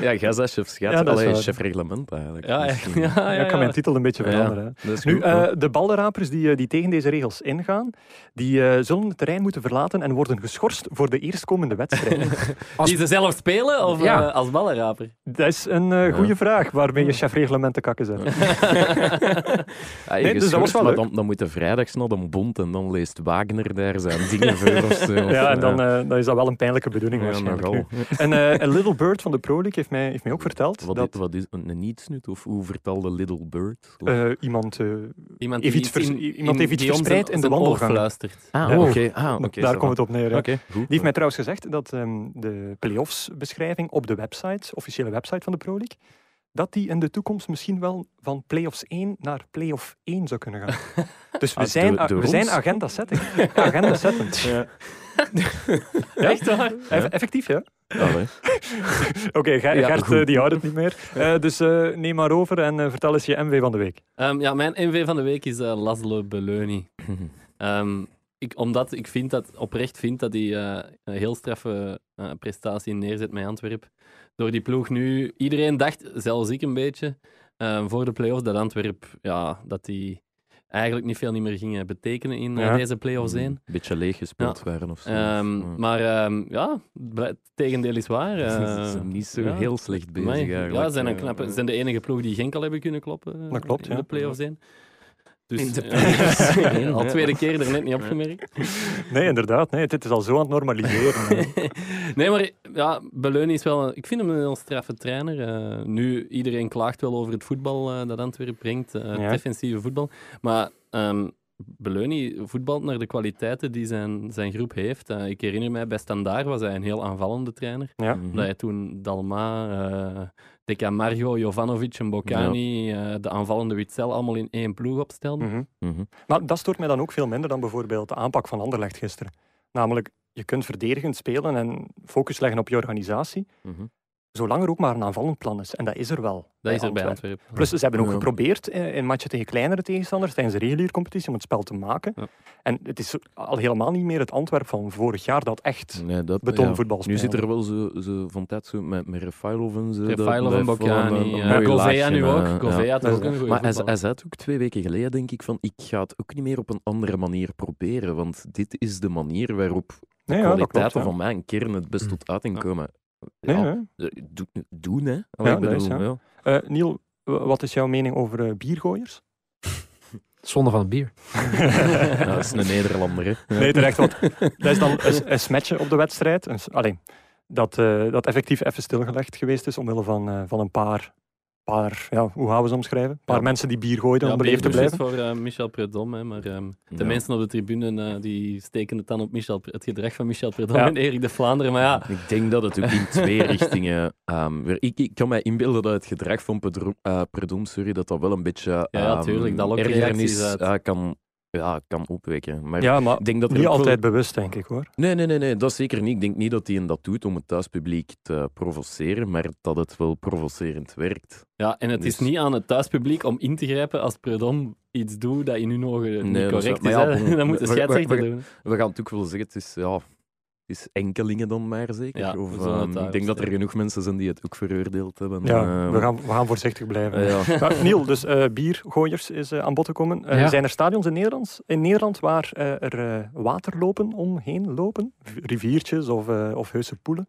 Ja, jij bent chef schat. Ja, dat is Allee, waar. chef reglement eigenlijk. Ja, ja, ja, Ja, ik kan mijn titel een beetje veranderen. Nu, goed, eh, de ballenrapers die, eh, die tegen deze regels ingaan, die eh, zullen het terrein moeten verlaten en worden geschorst voor de eerstkomende wedstrijd. Als- Die ze zelf spelen of Ja. als ballenraper? dat is een eh, goede vraag waarmee je chefreglement te kakken zet. Nee, dus dat was wel. Dan, dan moet je vrijdags naar de bond en dan leest Wagner daar zijn dingen voor of zo. Ja, en dan, eh, dan is dat wel een pijnlijke bedoeling Ja, waarschijnlijk. En een Little Bird van de Pro League heeft mij, heeft mij ook verteld Wat, dat is, wat is een nietsnut? Of hoe vertelde Little Bird? Of- eh, iemand... eh, Iemand Heeft iets vers- iemand heeft iets die ons verspreid in de wandelgang. fluistert. ah, ja. oké. Ah, oké, daar ça komt het op neer. goed. Die heeft mij trouwens gezegd dat ehm, de playoffs-beschrijving op de website, officiële website van de Pro League, dat die in de toekomst misschien wel van playoffs 1 naar playoff 1 zou kunnen gaan. Dus we Ah, zijn, we zijn agenda setting. Agenda setting. Ja. Echt waar? Eff- effectief, ja. Oké, Ger- Ja, Gert eh, die houdt het niet meer. Eh, dus eh, neem maar over en vertel eens je MV van de week. Ehm, ja, mijn MV van de week is Laszlo Beleuni. Ehm, ik, omdat ik vind dat, oprecht vind dat hij een heel straffe eh, prestatie neerzet met Antwerp. Door die ploeg nu, iedereen dacht, zelfs ik een beetje, eh, voor de play-offs, dat Antwerp, ja, dat die eigenlijk niet veel niet meer gingen betekenen in eh, Ja. deze play-offs heen. Een beetje leeg gespeeld waren of zo. Ehm, Ja. Maar ehm, ja, het tegendeel is waar. eh. Ze zijn niet zo ja. heel slecht bezig eigenlijk. Ja, ze zijn, een Eh, knappe, ze zijn de enige ploeg die Genk al hebben kunnen kloppen eh, Dat klopt, in ja. de play-offs heen. Dus In de ja, play-offs heen, al tweede keer er net niet opgemerkt. Nee, inderdaad. Nee, dit is al zo aan het normaliseren. nee, maar ja, Beleuni is wel... Een, ik vind hem een heel straffe trainer. Eh, nu, iedereen klaagt wel over het voetbal eh, dat Antwerpen brengt. eh, Ja. defensieve voetbal. Maar ehm Beleuni voetbalt naar de kwaliteiten die zijn, zijn groep heeft. Eh, ik herinner mij, bij Standaard was hij een heel aanvallende trainer. ja. mhm. Dat hij toen Dalma, eh De Camargo, Jovanovic en Bocani, eh, de aanvallende Witzel, allemaal in één ploeg opstelde. Mhm. Mhm. Maar dat stoort mij dan ook veel minder dan bijvoorbeeld de aanpak van Anderlecht gisteren. Namelijk, je kunt verdedigend spelen en focus leggen op je organisatie. Zolang er ook maar een aanvallend plan is. En dat is er wel. Dat is er bij Antwerpen. Plus, ze hebben ook Ja. geprobeerd eh, in matchen tegen kleinere tegenstanders tijdens de reguliere competitie om het spel te maken. Ja. En het is al helemaal niet meer het Antwerp van vorig jaar dat echt Nee, dat, betonvoetbal Nu speelde. zit er wel zo, zo van tijd zo met, met Refailov en zo. Refailov en eh, Govea nu eh, ook. Govea had ook een goede Maar hij, zei het ook twee weken geleden, denk ik, van ik ga het ook niet meer op een andere manier proberen, want dit is de manier waarop de Nee, ja, dat kwaliteiten klopt, ja. van mijn kern het best Hm. tot uiting Ja. komen. Nee, Ja, eh, doe- doen, hè. Allee, Ja, is, bedoel, ja. ja. Eh, Niel, wat is jouw mening over eh, biergooiers? Zonde van het bier. Ja, dat is een Nederlander, hè. Nee, terecht. Want dat is dan een, een smetje op de wedstrijd. Een s- allee, dat, eh, dat effectief even stilgelegd geweest is omwille van, eh, van een paar, paar ja, hoe gaan we ze omschrijven? Een paar Ja. mensen die bier gooiden Ja, om beleefd te blijven. voor eh, Michel Predom, hè, maar ehm, de Ja. mensen op de tribune eh, die steken het dan op Michel, het gedrag van Michel Predom Ja. en Erik de Vlaanderen. Maar ja, Ik denk dat het ook in twee richtingen... ehm, weer- ik, ik kan mij inbeelden dat het gedrag van eh, Predom, sorry, dat dat wel een beetje Ja, ja, ehm, tuurlijk, dat lokt ergernis kan, ja, kan opwekken. Maar Ja, maar ik denk dat niet wel- altijd bewust, denk ik hoor. Nee, nee, nee, nee, dat zeker niet. Ik denk niet dat hij dat doet om het thuispubliek te provoceren, maar dat het wel provocerend werkt. ja, en het is Dus- niet aan het thuispubliek om in te grijpen als Predom iets doet dat in hun ogen Nee, niet dat is correct is. maar ja, hè. bon, Dan moet de scheidsrechter doen. We gaan het ook wel zeggen, het is, ja, is enkelingen dan maar zeker. Ja, of, ehm, ik denk dat er stellen. genoeg mensen zijn die het ook veroordeeld hebben. Ja, Ehm, we, gaan, we gaan voorzichtig blijven. eh, ja. Maar Niel, dus eh, biergooiers is eh, aan bod gekomen. Eh, Ja. Zijn er stadions in Nederland, in Nederland waar eh, er eh, waterlopen omheen lopen? Riviertjes of, eh of heuse poelen?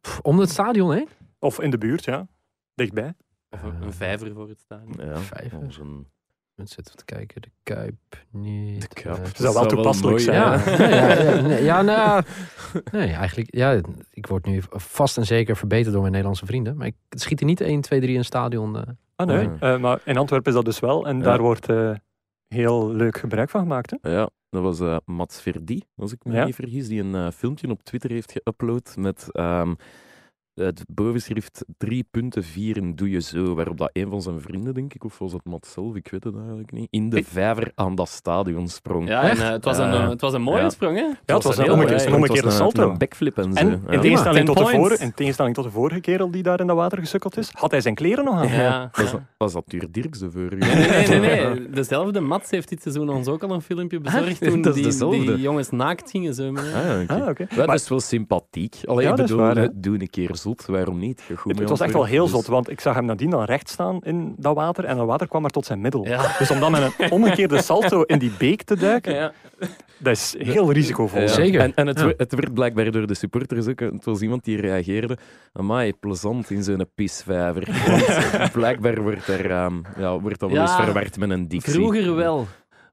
Pff, om het stadion heen? Of in de buurt, ja. Dichtbij. Of een- vijver voor het stadion. Ja, Vijver. een- Mensen zitten te kijken. De Kuip niet. De Kuip. eh, Het zou wel zou wel toepasselijk mooi zijn. ja, ja, ja, ja, nee, ja, nou, nee, eigenlijk. Ja, ik word nu vast en zeker verbeterd door mijn Nederlandse vrienden. Maar ik schiet er niet 1, 2, 3 in een stadion. eh. Ah, nee. Eh, maar in Antwerpen is dat dus wel. En Ja. daar wordt eh, heel leuk gebruik van gemaakt. Hè? Ja, dat was eh, Mats Verdi, als ik me Ja. niet vergis, die een eh, filmpje op Twitter heeft geüpload met ehm, het bovenschrift drie punten vieren doe je zo, waarop dat een van zijn vrienden, denk ik, of was het Mats zelf, ik weet het eigenlijk niet, in de vijver aan dat stadion sprong. Ja, en, eh, het, was een, het was een mooie ja. sprong, hè? Ja, het was een een heel omgekeerde, mooi- een het was omgekeerde een- salto. Een backflip en zo. En ja. in tegenstelling, tot de vorige, in tegenstelling tot de vorige kerel die daar in dat water gesukkeld is, had hij zijn kleren nog aan. Ja. Was, dat- was dat Tuur Dirks de vorige? Nee, nee, nee, nee, nee. Dezelfde Mats heeft dit seizoen ons ook al een filmpje bezorgd toen Dat die, die jongens naakt gingen zwemmen. hè. Ah, oké. Ah, oké. Ja, Maar dat is wel sympathiek. Alleen Ja, ik dat bedoel, doe een keer zot, waarom niet? Goed het, was echt wel heel dus- zot, want ik zag hem nadien dan recht staan in dat water en dat water kwam maar tot zijn middel. Ja. Dus om dan met een omgekeerde salto in die beek te duiken, Ja. dat is heel risicovol. Ja. Zeker. En, en het, het werd blijkbaar door de supporters ook. Het was iemand die reageerde. Amai, plezant in zo'n pisvijver. Want blijkbaar wordt, er, ehm, ja, wordt dat wel eens Ja, verward met een dictie. Vroeger wel.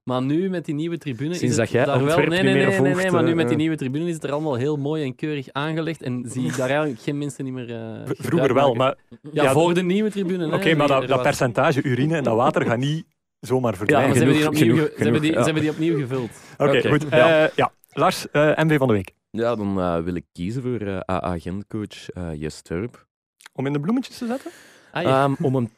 Maar nu met die nieuwe tribune Sinds is het dat jij daar wel... Nee, nee, meer nee, nee, maar nu eh, met die eh. nieuwe tribune is het er allemaal heel mooi en keurig aangelegd en zie ik daar eigenlijk geen mensen niet meer eh, Vroeger wel, maken. maar Ja, ja, voor de nieuwe tribune. oké, maar dat, dat percentage urine in dat water gaat niet zomaar Ja, verdwijnen. maar ze hebben die opnieuw, ge- genoeg, ze hebben die, genoeg, ze hebben die opnieuw gevuld. Oké, goed. ja. Ja. Lars, eh, MV van de week. Ja, dan eh, wil ik kiezen voor eh AA Gent-coach eh Jes Turp. Om in de bloemetjes te zetten? Ah, ja. Ehm, om hem,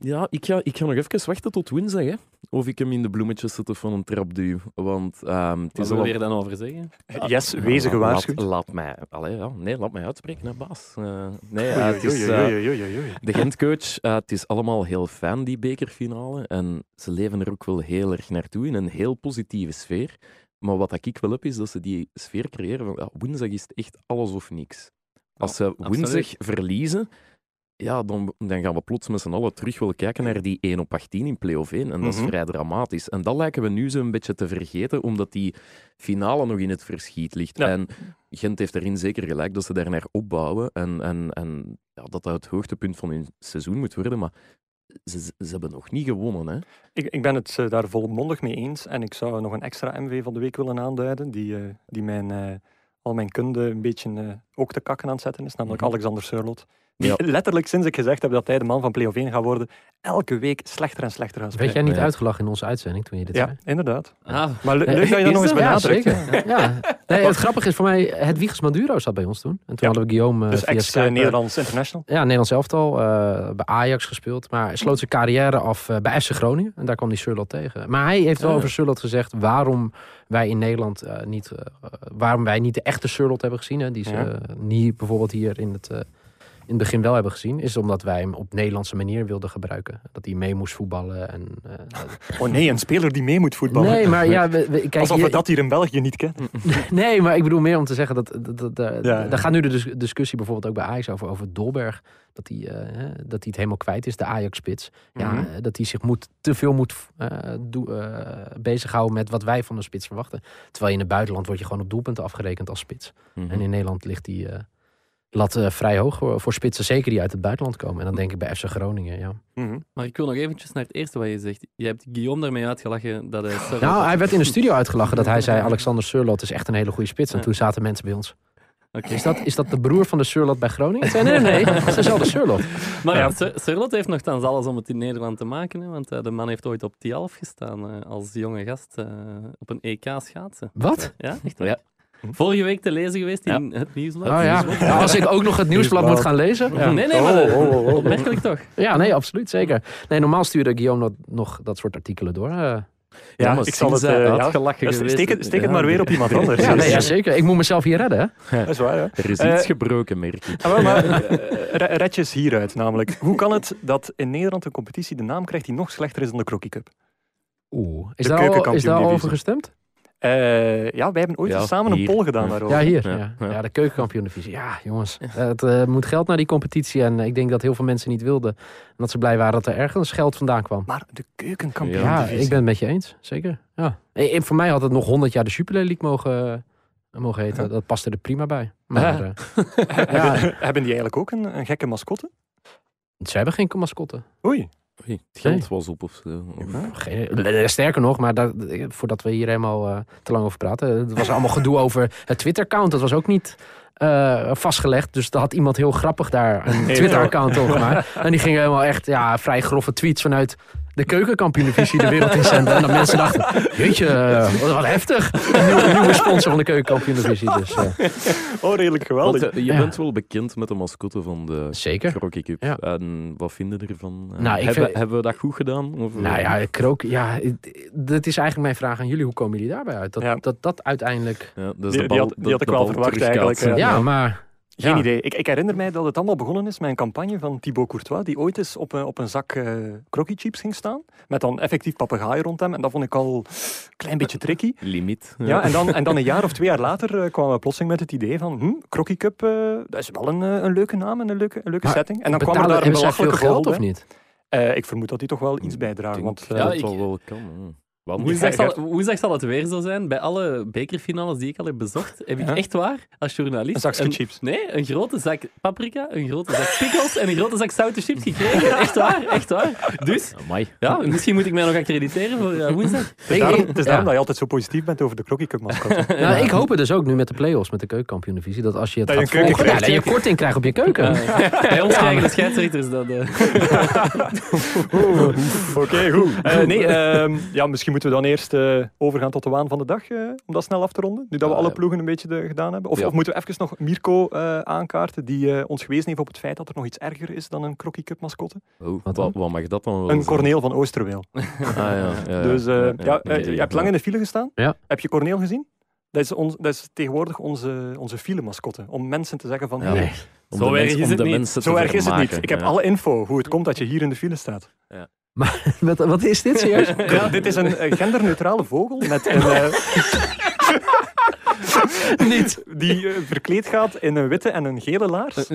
ja, ik ga, ik ga nog even wachten tot woensdag. Hè. Of ik hem in de bloemetjes zet of van een trap duw. Want ehm, het Wat is wil al... je er dan over zeggen? Yes, wezen Ja, gewaarschuwd. Laat, laat mij, allee, ja, nee, laat mij uitspreken, hè, baas. Eh, nee, het is, oei. de Gentcoach, eh, het is allemaal heel fijn, die bekerfinale. En ze leven er ook wel heel erg naartoe in een heel positieve sfeer. Maar wat ik wel heb, is dat ze die sfeer creëren van ja, woensdag is het echt alles of niks. Als ze woensdag verliezen, ja, dan, dan gaan we plots met z'n allen terug willen kijken naar die 1 op 18 in play-off 1. En dat is Mhm. vrij dramatisch. En dat lijken we nu zo'n beetje te vergeten, omdat die finale nog in het verschiet ligt. Ja. En Gent heeft erin zeker gelijk dat ze daar naar opbouwen. En, en, en ja, dat dat het hoogtepunt van hun seizoen moet worden. Maar ze, ze hebben nog niet gewonnen. Hè? Ik, ik ben het eh, daar volmondig mee eens. En ik zou nog een extra MV van de week willen aanduiden, die, eh, die mijn, eh, al mijn kunde een beetje ook te kakken aan het zetten is, namelijk Mhm. Alexander Surlot. Die Ja. letterlijk sinds ik gezegd heb dat hij de man van Play of 1 gaat worden, elke week slechter en slechter gaat Werd spelen. jij niet Ja. uitgelachen in onze uitzending toen je dit Ja, zei? inderdaad. Ah, Maar le- Eh, leuk dat je dat nog eens dat? Ja, zeker. Ja. Nee, het grappige is voor mij, Hedwiges Maduro zat bij ons toen. En toen Ja. hadden we Guillaume eh, Dus via Skype, eh, ex-Nederlands international. Ja, Nederlands elftal. eh, bij Ajax gespeeld. Maar sloot zijn carrière af eh, bij FC Groningen. En daar kwam die Surlot tegen. Maar hij heeft wel over Surlot gezegd waarom wij in Nederland eh, niet, eh, waarom wij niet de echte Surlot hebben gezien. Hè, die ze Ja. eh, niet bijvoorbeeld hier in het, eh, in het begin wel hebben gezien. Is omdat wij hem op Nederlandse manier wilden gebruiken. Dat hij mee moest voetballen. En, eh, Oh nee, een speler die mee moet voetballen. nee, maar ja, we, we- kijk, Alsof we dat hier in België niet kennen. Nee, maar ik bedoel meer om te zeggen dat, dat, dat, dat- Ja. daar gaat nu de dis- discussie bijvoorbeeld ook bij Ajax over, over Dolberg. Dat hij, eh, dat hij het helemaal kwijt is, de Ajax-spits. Ja, Mhm. eh, dat hij zich moet, te veel moet eh, eh, bezighouden met wat wij van de spits verwachten. Terwijl je in het buitenland word je gewoon op doelpunten afgerekend als spits. Mhm. En in Nederland ligt die eh, lat eh, vrij hoog voor, voor spitsen, zeker die uit het buitenland komen. En dan denk ik bij FC Groningen, ja. Mhm. maar ik wil nog eventjes naar het eerste wat je zegt. Je hebt Guillaume daarmee uitgelachen dat hij... Surlot- Nou, hij werd in de studio uitgelachen dat hij zei... Alexander Surlot is echt een hele goede spits. En Ja. toen zaten mensen bij ons. Oké. Is dat, is dat de broer van de Surlot bij Groningen? Nee, nee, nee. Dat is dezelfde Surlot. Maar Ja. ja. Sur- Surlot heeft nogthans alles om het in Nederland te maken. Hè, want eh, de man heeft ooit op Tialf gestaan eh, als jonge gast eh, op een EK schaatsen. Wat? Ja, echt Ja. Vorige week te lezen geweest in het nieuwsblad. Oh ja. Ja, Als ik ook nog het nieuwsblad moet gaan lezen. Ja, Nee, nee, maar Oh, oh, oh, opmerkelijk toch? ja nee, absoluut, zeker. Nee, normaal stuurde Guillaume nog, nog dat soort artikelen door. eh. Ja, ik zal het... eh, ja. uitgelachen Ja, geweest- Steek het, steek het Ja, maar weer op iemand anders. ja, nee, ja, zeker. Ik moet mezelf hier redden, hè? Dat is waar, ja. Er is iets gebroken, merk ik. Ah, wel, maar re- red je eens hieruit, namelijk. Hoe kan het dat in Nederland een competitie de naam krijgt die nog slechter is dan de Crocky Cup? Oeh. Is De daar, al, is daar al over gestemd? Eh, ja, wij hebben ooit Ja, samen een poll gedaan Ja. daarover. Ja, hier. Ja, Ja, ja. ja. de keukenkampioen-divisie. Ja, jongens. Het eh, moet geld naar die competitie. En ik denk dat heel veel mensen niet wilden. En dat ze blij waren dat er ergens geld vandaan kwam. Maar de Ja, keukenkampioen-divisie. ik ben het met je eens. Zeker. Ja. En, en voor mij had het nog 100 jaar de Jupiler League mogen, eh, mogen heten. Dat paste er prima bij. Maar Ja. eh, hebben, hebben die eigenlijk ook een, een gekke mascotte? ze hebben geen mascotte. Oei. Oei, het geld was op of zo. Geen, eh, sterker nog, maar dat, voordat we hier helemaal eh, te lang over praten. Het was allemaal gedoe over het Twitter-account. Dat was ook niet eh, vastgelegd. Dus daar had iemand heel grappig daar een Twitter-account over gemaakt. En die ging helemaal echt ja, vrij grove tweets vanuit de keukenkampioen-divisie de wereld in zenden. En dat mensen dachten, jeetje, eh, wat, wat heftig. Een nieuwe, sponsor van de keukenkampioen-divisie. Dus eh, Oh, redelijk geweldig. Want, eh, je Ja. bent wel bekend met de mascotte van de zeker. Crocky Cup. Ja. En wat vinden we ervan? Eh, Nou, hebben, vind- hebben we dat goed gedaan? Of, Nou ja, krook, ja, het- dat is eigenlijk mijn vraag aan jullie. Hoe komen jullie daarbij uit? Dat Ja. dat, dat uiteindelijk... Ja, dus Die- de die bal, had- die de- had ik wel bal verwacht eigenlijk, Ja, Ja. maar... Geen ja. idee. Ik, ik herinner mij dat het allemaal begonnen is met een campagne van Thibaut Courtois, die ooit eens op een, op een zak eh crocky chips ging staan, met dan effectief papegaai rond hem. En dat vond ik al een klein beetje tricky. Limiet. Ja, en, dan, en dan een jaar of twee jaar later eh, kwamen we plotseling met het idee van, hm, Crocky Cup, eh, dat is wel een, eh, een leuke naam en een leuke, een leuke Maar setting. En dan kwam er daar een belachelijke geld of niet? Eh, ik vermoed dat die toch wel iets bijdragen. Want, eh, denk Ja, dat ik- wel wel kan. Ja. Want Woensdag Ja, zal, woensdag zal het weer zo zijn. Bij alle bekerfinales die ik al heb bezocht, heb ik Ja. echt waar, als journalist... een zakje chips. Nee, een grote zak paprika, een grote zak pickles en een grote zak zoute chips gekregen. Echt waar, echt waar. Dus, Amai. ja, misschien moet ik mij nog accrediteren voor eh, woensdag. Het is Ik- daarom, het is daarom dat je altijd zo positief bent over de Crocky Cup mascotte. Nou, ik hoop het dus ook nu met de play-offs, met de keukenkampioen-divisie, dat als je het Dat je gaat volgen, ja, krijgt, dat je korting krijgt op je keuken. Eh, bij ons krijgen de scheidsrechters dat... eh. Oké, goed. Eh, nee, ehm, ja, misschien moeten we dan eerst uh, overgaan tot de waan van de dag, uh, om dat snel af te ronden? Nu dat we alle ploegen een beetje de, gedaan hebben. Of, Ja. of moeten we even nog Mirko uh, aankaarten, die ons gewezen heeft op het feit dat er nog iets erger is dan een Crocky Cup mascotte? Oh, Wat wat, mag dat dan wel Een? Corneel van Oosterweel. Ah, ja, ja, dus ja, ja, nee, je hebt lang in de file gestaan. Ja. Heb je Corneel gezien? Dat is, ons, dat is tegenwoordig onze, onze file-mascotte. Om mensen te zeggen van... Ja. Nee. Om Zo de, erg is het niet. Zo erg is het niet. Ik heb ja. alle info hoe het komt dat je hier in de file staat. Wat, wat is dit serieus? Ja, dit is een eh, genderneutrale vogel met een, eh, Niet. die eh, verkleed gaat in een witte en een gele laars.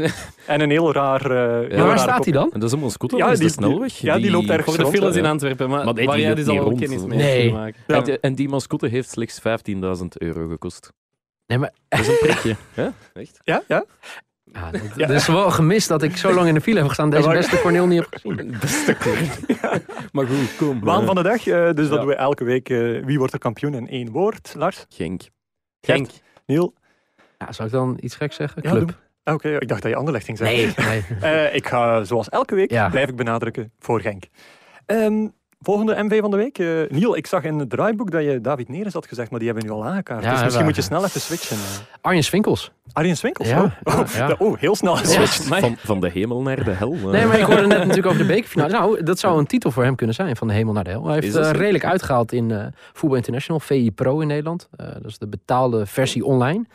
En een heel raar... eh, Maar waar staat hij dan? Dat is een mascotte Ja, ja, die, de snelweg. ja, die loopt ergens Voor de rond, files in Antwerpen, maar, Maar die waar jij dus al rond, kennis mee Nee. hebt gemaakt. Ja. En, die- en die mascotte heeft slechts 15.000 euro gekost. Nee, maar Dat is een prikje. ja, echt? Ja, ja. Ja, dat, Ja. dat is wel gemist dat ik zo lang in de file heb gestaan. Deze Ja, beste Corneel niet heb gezien. Beste Maar goed, kom. Waan van de dag, eh, dus dat Ja. doen we elke week. eh, wie wordt er kampioen in één woord? Lars? Genk. Genk. Niel? Ja, zou ik dan iets gek zeggen? Ja, Club. Oké, ik dacht dat je Anderlecht ging zeggen. Nee, nee. Eh, ik ga zoals elke week, Ja. blijf ik benadrukken, voor Genk. Ehm, volgende MV van de week. Eh, Niel, ik zag in het draaiboek dat je David Neres had gezegd, maar die hebben we nu al aangekaart. Ja, dus misschien moet je snel even switchen. eh. Arjen Swinkels. Arjen Swinkels? Ja, oh. ja, Oh, ja. oh, heel snel geswitcht. Van, van de hemel naar de hel. eh. Nee, maar ik hoorde net natuurlijk over de bekerfinale. Nou, dat zou een titel voor hem kunnen zijn, van de hemel naar de hel. Hij Is heeft redelijk uitgehaald in eh Voetbal International, VI Pro in Nederland. Eh, dat is de betaalde versie online.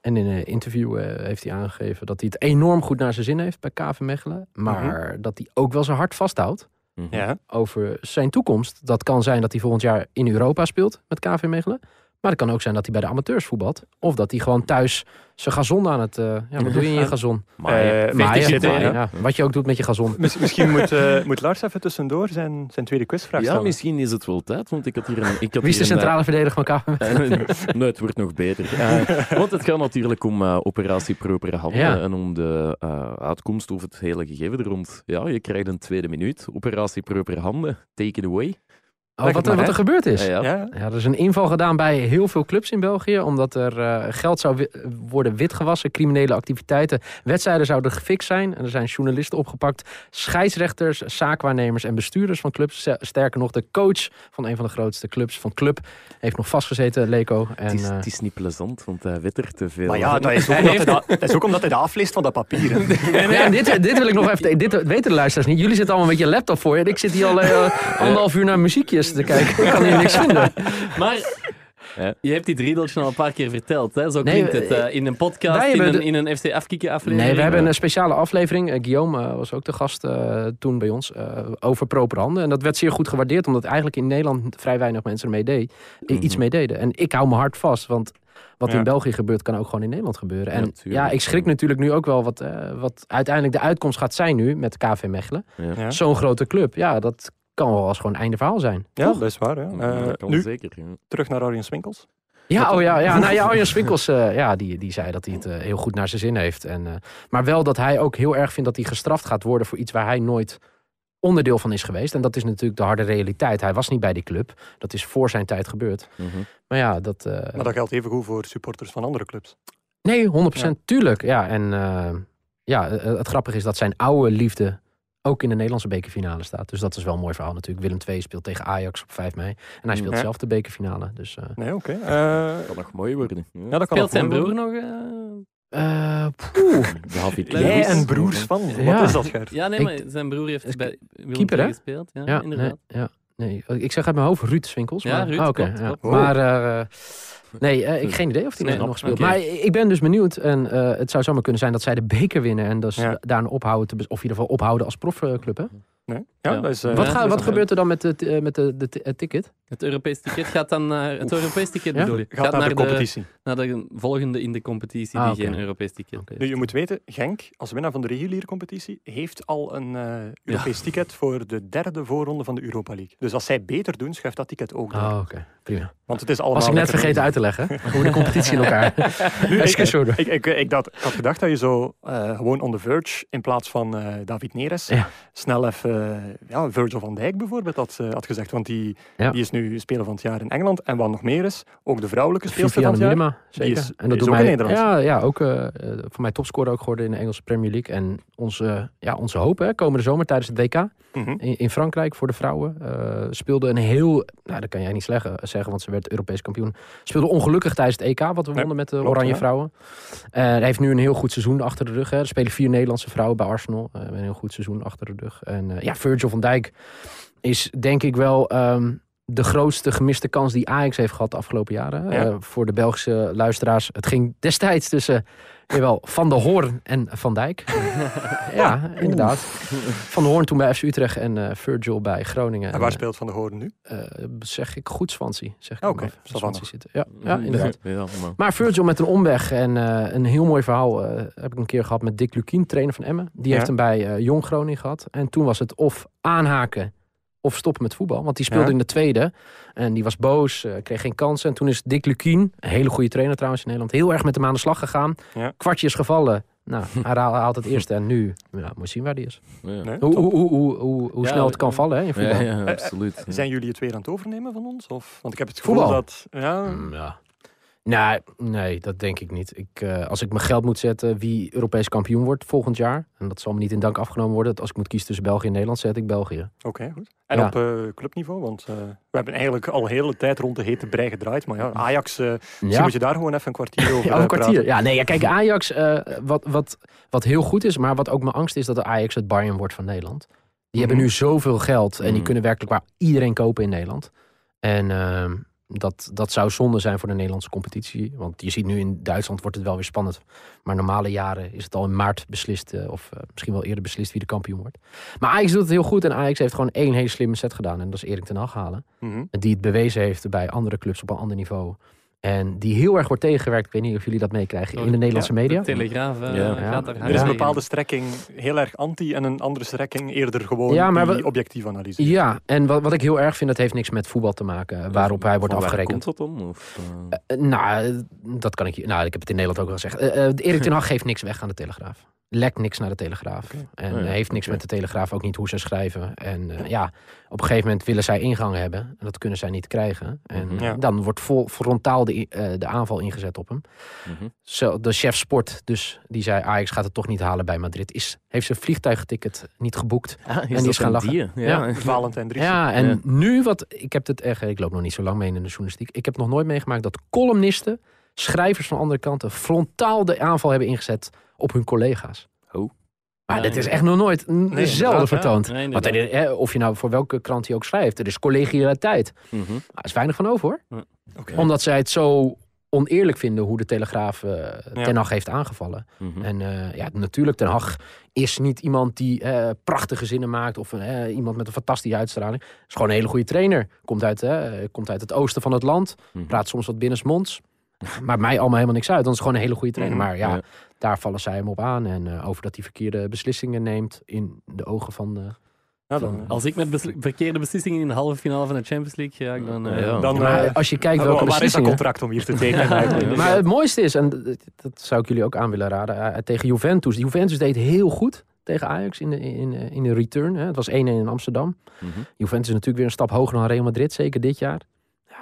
En in een interview eh, heeft hij aangegeven dat hij het enorm goed naar zijn zin heeft bij KV Mechelen. Maar dat hij ook wel zijn hart vasthoudt Mhm. Ja. over zijn toekomst. Dat kan zijn dat hij volgend jaar in Europa speelt met KV Mechelen. Maar het kan ook zijn dat hij bij de amateurs voetbalt. Of dat hij gewoon thuis zijn gazon aan het... eh, ja, wat doe je in je gazon? Maar Eh, Maaien, zitten, maaien, ja. ja. Wat je ook doet met je gazon. Mis- misschien moet, eh, moet Lars even tussendoor zijn, zijn tweede quizvraag ja, stellen. misschien is het wel tijd, want ik had hier een... Ik had Wie is de eh, centrale verdediger van KV Mechelen? nee, het wordt nog beter. Eh, want het gaat natuurlijk om eh, operatie propere handen Ja. en om de eh, uitkomst of het hele gegeven er rond. Ja, je krijgt een tweede minuut. Operatie propere handen, take it away. Oh, wat, er, wat er gebeurd is. Ja, ja. Er is een inval gedaan bij heel veel clubs in België. Omdat er eh, geld zou wi- worden witgewassen, criminele activiteiten. Wedstrijden zouden gefixt zijn. En er zijn journalisten opgepakt. Scheidsrechters, zaakwaarnemers en bestuurders van clubs. Sterker nog, de coach van een van de grootste clubs van Club heeft nog vastgezeten, Leco. En, het, is, eh, het is niet plezant, want hij wittert te veel. Maar ja, dat is, ook omdat hij dat, dat is ook omdat hij dat afleest van dat papier. hè. Ja, en dit, dit wil ik nog even. Dit weten de luisteraars niet. Jullie zitten allemaal met je laptop voor je. En ik zit hier al eh, anderhalf uur naar muziekjes te kijken. Ik kan hier niks vinden. Maar Ja. je hebt die driedeltje al een paar keer verteld. Hè? Zo Nee, klinkt het. eh, in een podcast, in een, in een FC Afkikken aflevering. Nee, we hebben een speciale aflevering. Eh, Guillaume eh, was ook de gast eh, toen bij ons. eh, over proper handen. En dat werd zeer goed gewaardeerd. Omdat eigenlijk in Nederland vrij weinig mensen ermee deed, eh, iets mee deden. En ik hou me hard vast. Want wat Ja. in België gebeurt, kan ook gewoon in Nederland gebeuren. En Ja, ik schrik natuurlijk nu ook wel wat, eh, wat uiteindelijk de uitkomst gaat zijn nu met KV Mechelen. Ja. Ja. Zo'n grote club. Ja, dat kan wel als gewoon einde verhaal zijn. Ja, Toch? is waar. Ja. Ja, Eh, nu zeker. ja. terug naar Arjen Swinkels. Ja, oh ja, ja. Nou ja, Arjen Swinkels, eh, ja, die, die zei dat hij het eh, heel goed naar zijn zin heeft. En, eh, maar wel dat hij ook heel erg vindt dat hij gestraft gaat worden voor iets waar hij nooit onderdeel van is geweest. En dat is natuurlijk de harde realiteit. Hij was niet bij die club. Dat is voor zijn tijd gebeurd. Mhm. Maar ja, dat... eh, Maar dat geldt even goed voor supporters van andere clubs. Nee, 100% tuurlijk. Ja, en eh, ja, eh, het grappige is dat zijn oude liefde ook in de Nederlandse bekerfinale staat. Dus dat is wel een mooi verhaal natuurlijk. Willem II speelt tegen Ajax op 5 mei. En hij speelt Ja. zelf de bekerfinale. Dus, eh, Nee, oké. Eh, Kan nog mooi worden. Ja. ja, dat kan Speelt zijn broer nog? eh? eh. David Jij en broers van. Ja. Wat is dat, Gert? Ja, nee, maar zijn broer heeft bij Willem keeper, II gespeeld. Ja, Ja, inderdaad. Nee, ja, nee, ik zeg uit mijn hoofd Ruud Swinkels. Ja, maar, Ruud, ah, klopt, ja. klopt. Maar eh, nee, eh, ik heb geen idee of hij Nee, nog speelt. oké. Maar ik ben dus benieuwd. En eh, het zou zomaar kunnen zijn dat zij de beker winnen. En dus Ja. daarna ophouden, te, of in ieder geval ophouden als profclub. hè? Nee? Ja, is, eh, wat wat is- gebeurt er dan met, de, eh, met de, de, het ticket? Het Europees ticket gaat dan naar... Het Europees ticket Ja? bedoel je? Gaat naar de competitie. Naar de volgende in de competitie Ah, die geen Europees ticket Oké. Nu, je moet weten, Genk, als winnaar van de reguliere competitie, heeft al een eh, Europees ticket voor de derde voorronde van de Europa League. Dus als zij beter doen, schuift dat ticket ook door. Oh, oké. Prima. Want het is allemaal... Was ik net vergeten uit te leggen. Hoe de competitie in elkaar. Nu, ik, Excuus hoor. ik, ik, ik, dacht, ik had gedacht dat je zo eh, gewoon on the verge, in plaats van eh, David Neres, Ja. snel even ja, Virgil van Dijk bijvoorbeeld had, eh, had gezegd. Want die, Ja. die is nu speler van het jaar in Engeland. En wat nog meer is, ook de vrouwelijke speelster van het jaar. Zeker. is- en die is doet ook mij, in Nederland. Ja, ja ook eh, eh, voor mij topscorer ook geworden in de Engelse Premier League. En onze, ja, onze hoop hè, komende zomer tijdens het WK Mhm. in, in Frankrijk voor de vrouwen. eh, speelde een heel, nou dat kan jij niet zeggen, zeggen want ze werd Europees kampioen. Speelde ongelukkig tijdens het EK wat we Nee, wonnen met de Oranje ja. vrouwen. Hij heeft nu een heel goed seizoen achter de rug. Hè. Er spelen vier Nederlandse vrouwen bij Arsenal. Een heel goed seizoen achter de rug. En ja, Virgil van Dijk is denk ik wel ehm, de grootste gemiste kans die Ajax heeft gehad de afgelopen jaren. Ja. Eh, voor de Belgische luisteraars. Het ging destijds tussen jawel, Van der Hoorn en Van Dijk. ja, inderdaad. Van der Hoorn toen bij FC Utrecht en eh, Virgil bij Groningen. En waar En, speelt Van de Hoorn nu? eh, eh, zeg ik goed Swansea. Zeg ik Swansea zitten. Ja, ja, inderdaad. Ja, maar- Virgil met een omweg en eh, een heel mooi verhaal eh, heb ik een keer gehad met Dick Lukien, trainer van Emmen. Die heeft hem bij eh, Jong Groningen gehad. En toen was het of aanhaken of stoppen met voetbal. Want die speelde Ja. in de tweede en die was boos, eh, kreeg geen kansen. En toen is Dick Lukien, een hele goede trainer trouwens in Nederland, heel erg met hem aan de slag gegaan. Ja. Kwartje is gevallen. Nou, hij haal- haalt het eerste en nu, ja, moet je zien waar die is. ja. Nee? Hoe, hoe, hoe, hoe, snel het kan vallen hè, in voetbal. Ja, ja, absoluut. ja. Zijn jullie het weer aan het overnemen van ons? Of? Want ik heb het gevoel Voetbal? dat... Ja, Mm, ja. Nee, nee, dat denk ik niet. Ik, eh, als ik mijn geld moet zetten wie Europees kampioen wordt volgend jaar, en dat zal me niet in dank afgenomen worden, als ik moet kiezen tussen België en Nederland, zet ik België. oké, goed. En Ja. op eh, clubniveau? Want eh, we hebben eigenlijk al de hele tijd rond de hete brei gedraaid. Maar ja, Ajax, misschien Ja, moet je daar gewoon even een kwartier over ja, een kwartier. praten. Ja, nee, ja, kijk, Ajax, wat, wat, wat heel goed is, maar wat ook mijn angst is dat de Ajax het Bayern wordt van Nederland. Die hebben Mhm. nu zoveel geld en die Mhm. kunnen werkelijk waar iedereen kopen in Nederland. En ehm, dat, dat zou zonde zijn voor de Nederlandse competitie. Want je ziet nu in Duitsland wordt het wel weer spannend. Maar normale jaren is het al in maart beslist. eh, of eh, misschien wel eerder beslist wie de kampioen wordt. Maar Ajax doet het heel goed. En Ajax heeft gewoon één hele slimme set gedaan. En dat is Erik ten Hag halen. Mhm. Die het bewezen heeft bij andere clubs op een ander niveau. En die heel erg wordt tegengewerkt. Ik weet niet of jullie dat meekrijgen in de Nederlandse media. De Telegraaf eh, Ja. gaat daar Ja. Er is een bepaalde strekking heel erg anti en een andere strekking eerder gewoon Ja, maar die we- objectief analyse. Ja, en wat, wat ik heel erg vind, dat heeft niks met voetbal te maken. Waarop hij wordt waar afgerekend. Komt dat dan? Of, eh, Eh, nou, dat kan ik je. Nou, ik heb het in Nederland ook al gezegd. Erik ten Hag geeft niks weg aan de Telegraaf. Lekt niks naar de Telegraaf. En Oh ja, heeft niks met de Telegraaf, ook niet hoe ze schrijven. En eh, ja, op een gegeven moment willen zij ingang hebben. En dat kunnen zij niet krijgen. En Mhm. Ja. dan wordt vol, frontaal de, eh, de aanval ingezet op hem. mhm. Zo, de chef sport, dus die zei Ajax gaat het toch niet halen bij Madrid. Is, heeft zijn vliegtuigticket niet geboekt. Ah, is die dat is gaan lachen. Ja. Valentijn. Ja, en Ja. nu wat, ik heb het echt, ik loop nog niet zo lang mee in de journalistiek. Ik heb nog nooit meegemaakt dat columnisten, schrijvers van andere kanten, frontaal de aanval hebben ingezet op hun collega's. Oh. Maar Ja, dit is echt nog nooit n- inderdaad, zelden ja. vertoond. Nee, Want inderdaad. er- hè, of je nou voor welke krant hij ook schrijft, er is collegialiteit. Mhm. Er is weinig van over hoor. Oké. Omdat zij het zo oneerlijk vinden hoe de Telegraaf Ja. Ten Hag heeft aangevallen. Mhm. En eh, ja, natuurlijk, Ten Hag is niet iemand die eh, prachtige zinnen maakt of iemand met een fantastische uitstraling. Is gewoon een hele goede trainer. Komt uit, komt uit het oosten van het land. Mhm. Praat soms wat binnensmonds. Maar mij allemaal helemaal niks uit. Dan is het gewoon een hele goede trainer. Mhm. Maar ja, Ja. daar vallen zij hem op aan. En eh, over dat hij verkeerde beslissingen neemt in de ogen van de... Ja, dan, Als ik met besli- verkeerde beslissingen in de halve finale van de Champions League ga, dan... eh, Ja. dan maar eh, als je kijkt waar welke is dat contract om hier te tekenen? Maar het mooiste is, en dat, zou ik jullie ook aan willen raden, eh, tegen Juventus. Juventus deed heel goed tegen Ajax in de, in, in de return. Hè. Het was 1-1 in Amsterdam. Mhm. Juventus is natuurlijk weer een stap hoger dan Real Madrid, zeker dit jaar.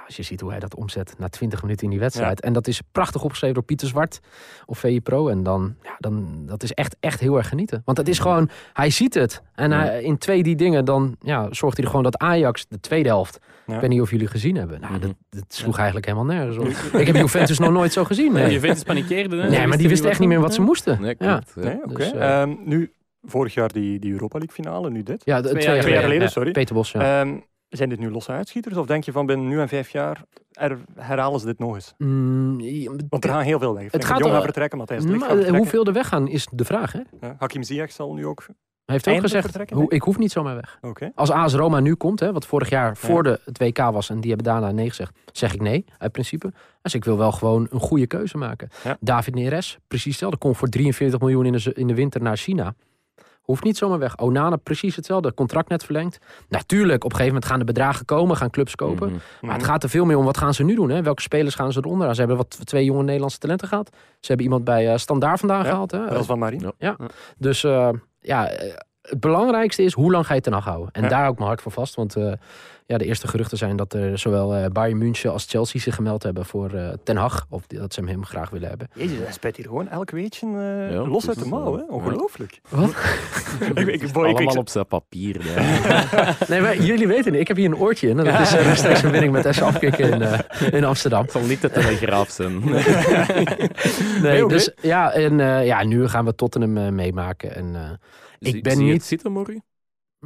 Als je ziet hoe hij dat omzet na 20 minuten in die wedstrijd. En dat is prachtig opgeschreven door Pieter Zwart of VI Pro. En dan, ja, dan, dat is echt, echt heel erg genieten. Want het is gewoon, hij ziet het. En hij, in twee die dingen, dan ja, zorgt hij er gewoon dat Ajax, de tweede helft, ik weet niet of jullie gezien hebben. Nou, Mhm. dat, dat sloeg eigenlijk helemaal nergens op. Ik heb Juventus nog nooit zo gezien. Nee, Juventus panikeerde. hè. nee maar die wisten echt niet meer wat ze moesten. Nee, Ja. klopt. Ja. Nee, oké. Dus, eh, Ehm, nu, vorig jaar die, die Europa League finale, nu dit. Ja, de- Twee twee, jaar jaar geleden, geleden. sorry. Peter Bos, ja. Ehm, zijn dit nu losse uitschieters? Of denk je van binnen nu en vijf jaar er, herhalen ze dit nog eens? Mm, Want er gaan heel veel weg. Het gaat de Jong gaat vertrekken, Matthijs de Ligt maar, gaat eh, vertrekken. hoeveel er weggaan is de vraag. Hè? Hij Ja, Hakim Ziyech zal nu ook... heeft ook Eindelijk gezegd, hoe, ik hoef niet zomaar weg. Als AS Roma nu komt, hè, wat vorig jaar voor de, het WK was... en die hebben daarna nee gezegd, zeg ik nee, uit principe. Dus ik wil wel gewoon een goede keuze maken. Ja. David Neres, precies hetzelfde. Komt voor 43 miljoen in de, in de winter naar China. Hoeft niet zomaar weg. Onana, precies hetzelfde. Contract net verlengd. Natuurlijk, op een gegeven moment gaan de bedragen komen, gaan clubs kopen. Mhm. Maar het gaat er veel meer om, wat gaan ze nu doen? Hè? Welke spelers gaan ze eronder? Ze hebben wat twee jonge Nederlandse talenten gehad. Ze hebben iemand bij eh Standaard vandaan Ja, gehaald. Hè? Dat van Marie. Ja. Dus eh, ja, eh, het belangrijkste is, hoe lang ga je ten Hag houden? En Ja. daar ook mijn hart voor vast. Want ja, de eerste geruchten zijn dat er zowel eh, Bayern München als Chelsea zich gemeld hebben voor eh, Ten Hag. Of dat ze hem graag willen hebben. Jezus, hij spijt hier gewoon elk weetje eh, Ja, los uit de mouw. hè? Ongelooflijk. Wat? ik, ik, ik, ik- Allemaal ik- op zijn papier. Nee, maar jullie weten niet. Ik heb hier een oortje in. En dat is uh, rechtstreeks verbinding met Essen afkikken in, in Amsterdam. Het zal niet de telegraaf zijn. Nee, dus ja, en eh, ja, nu gaan we Tottenham eh, meemaken. En eh, Zie- ben niet- het zitten morgen?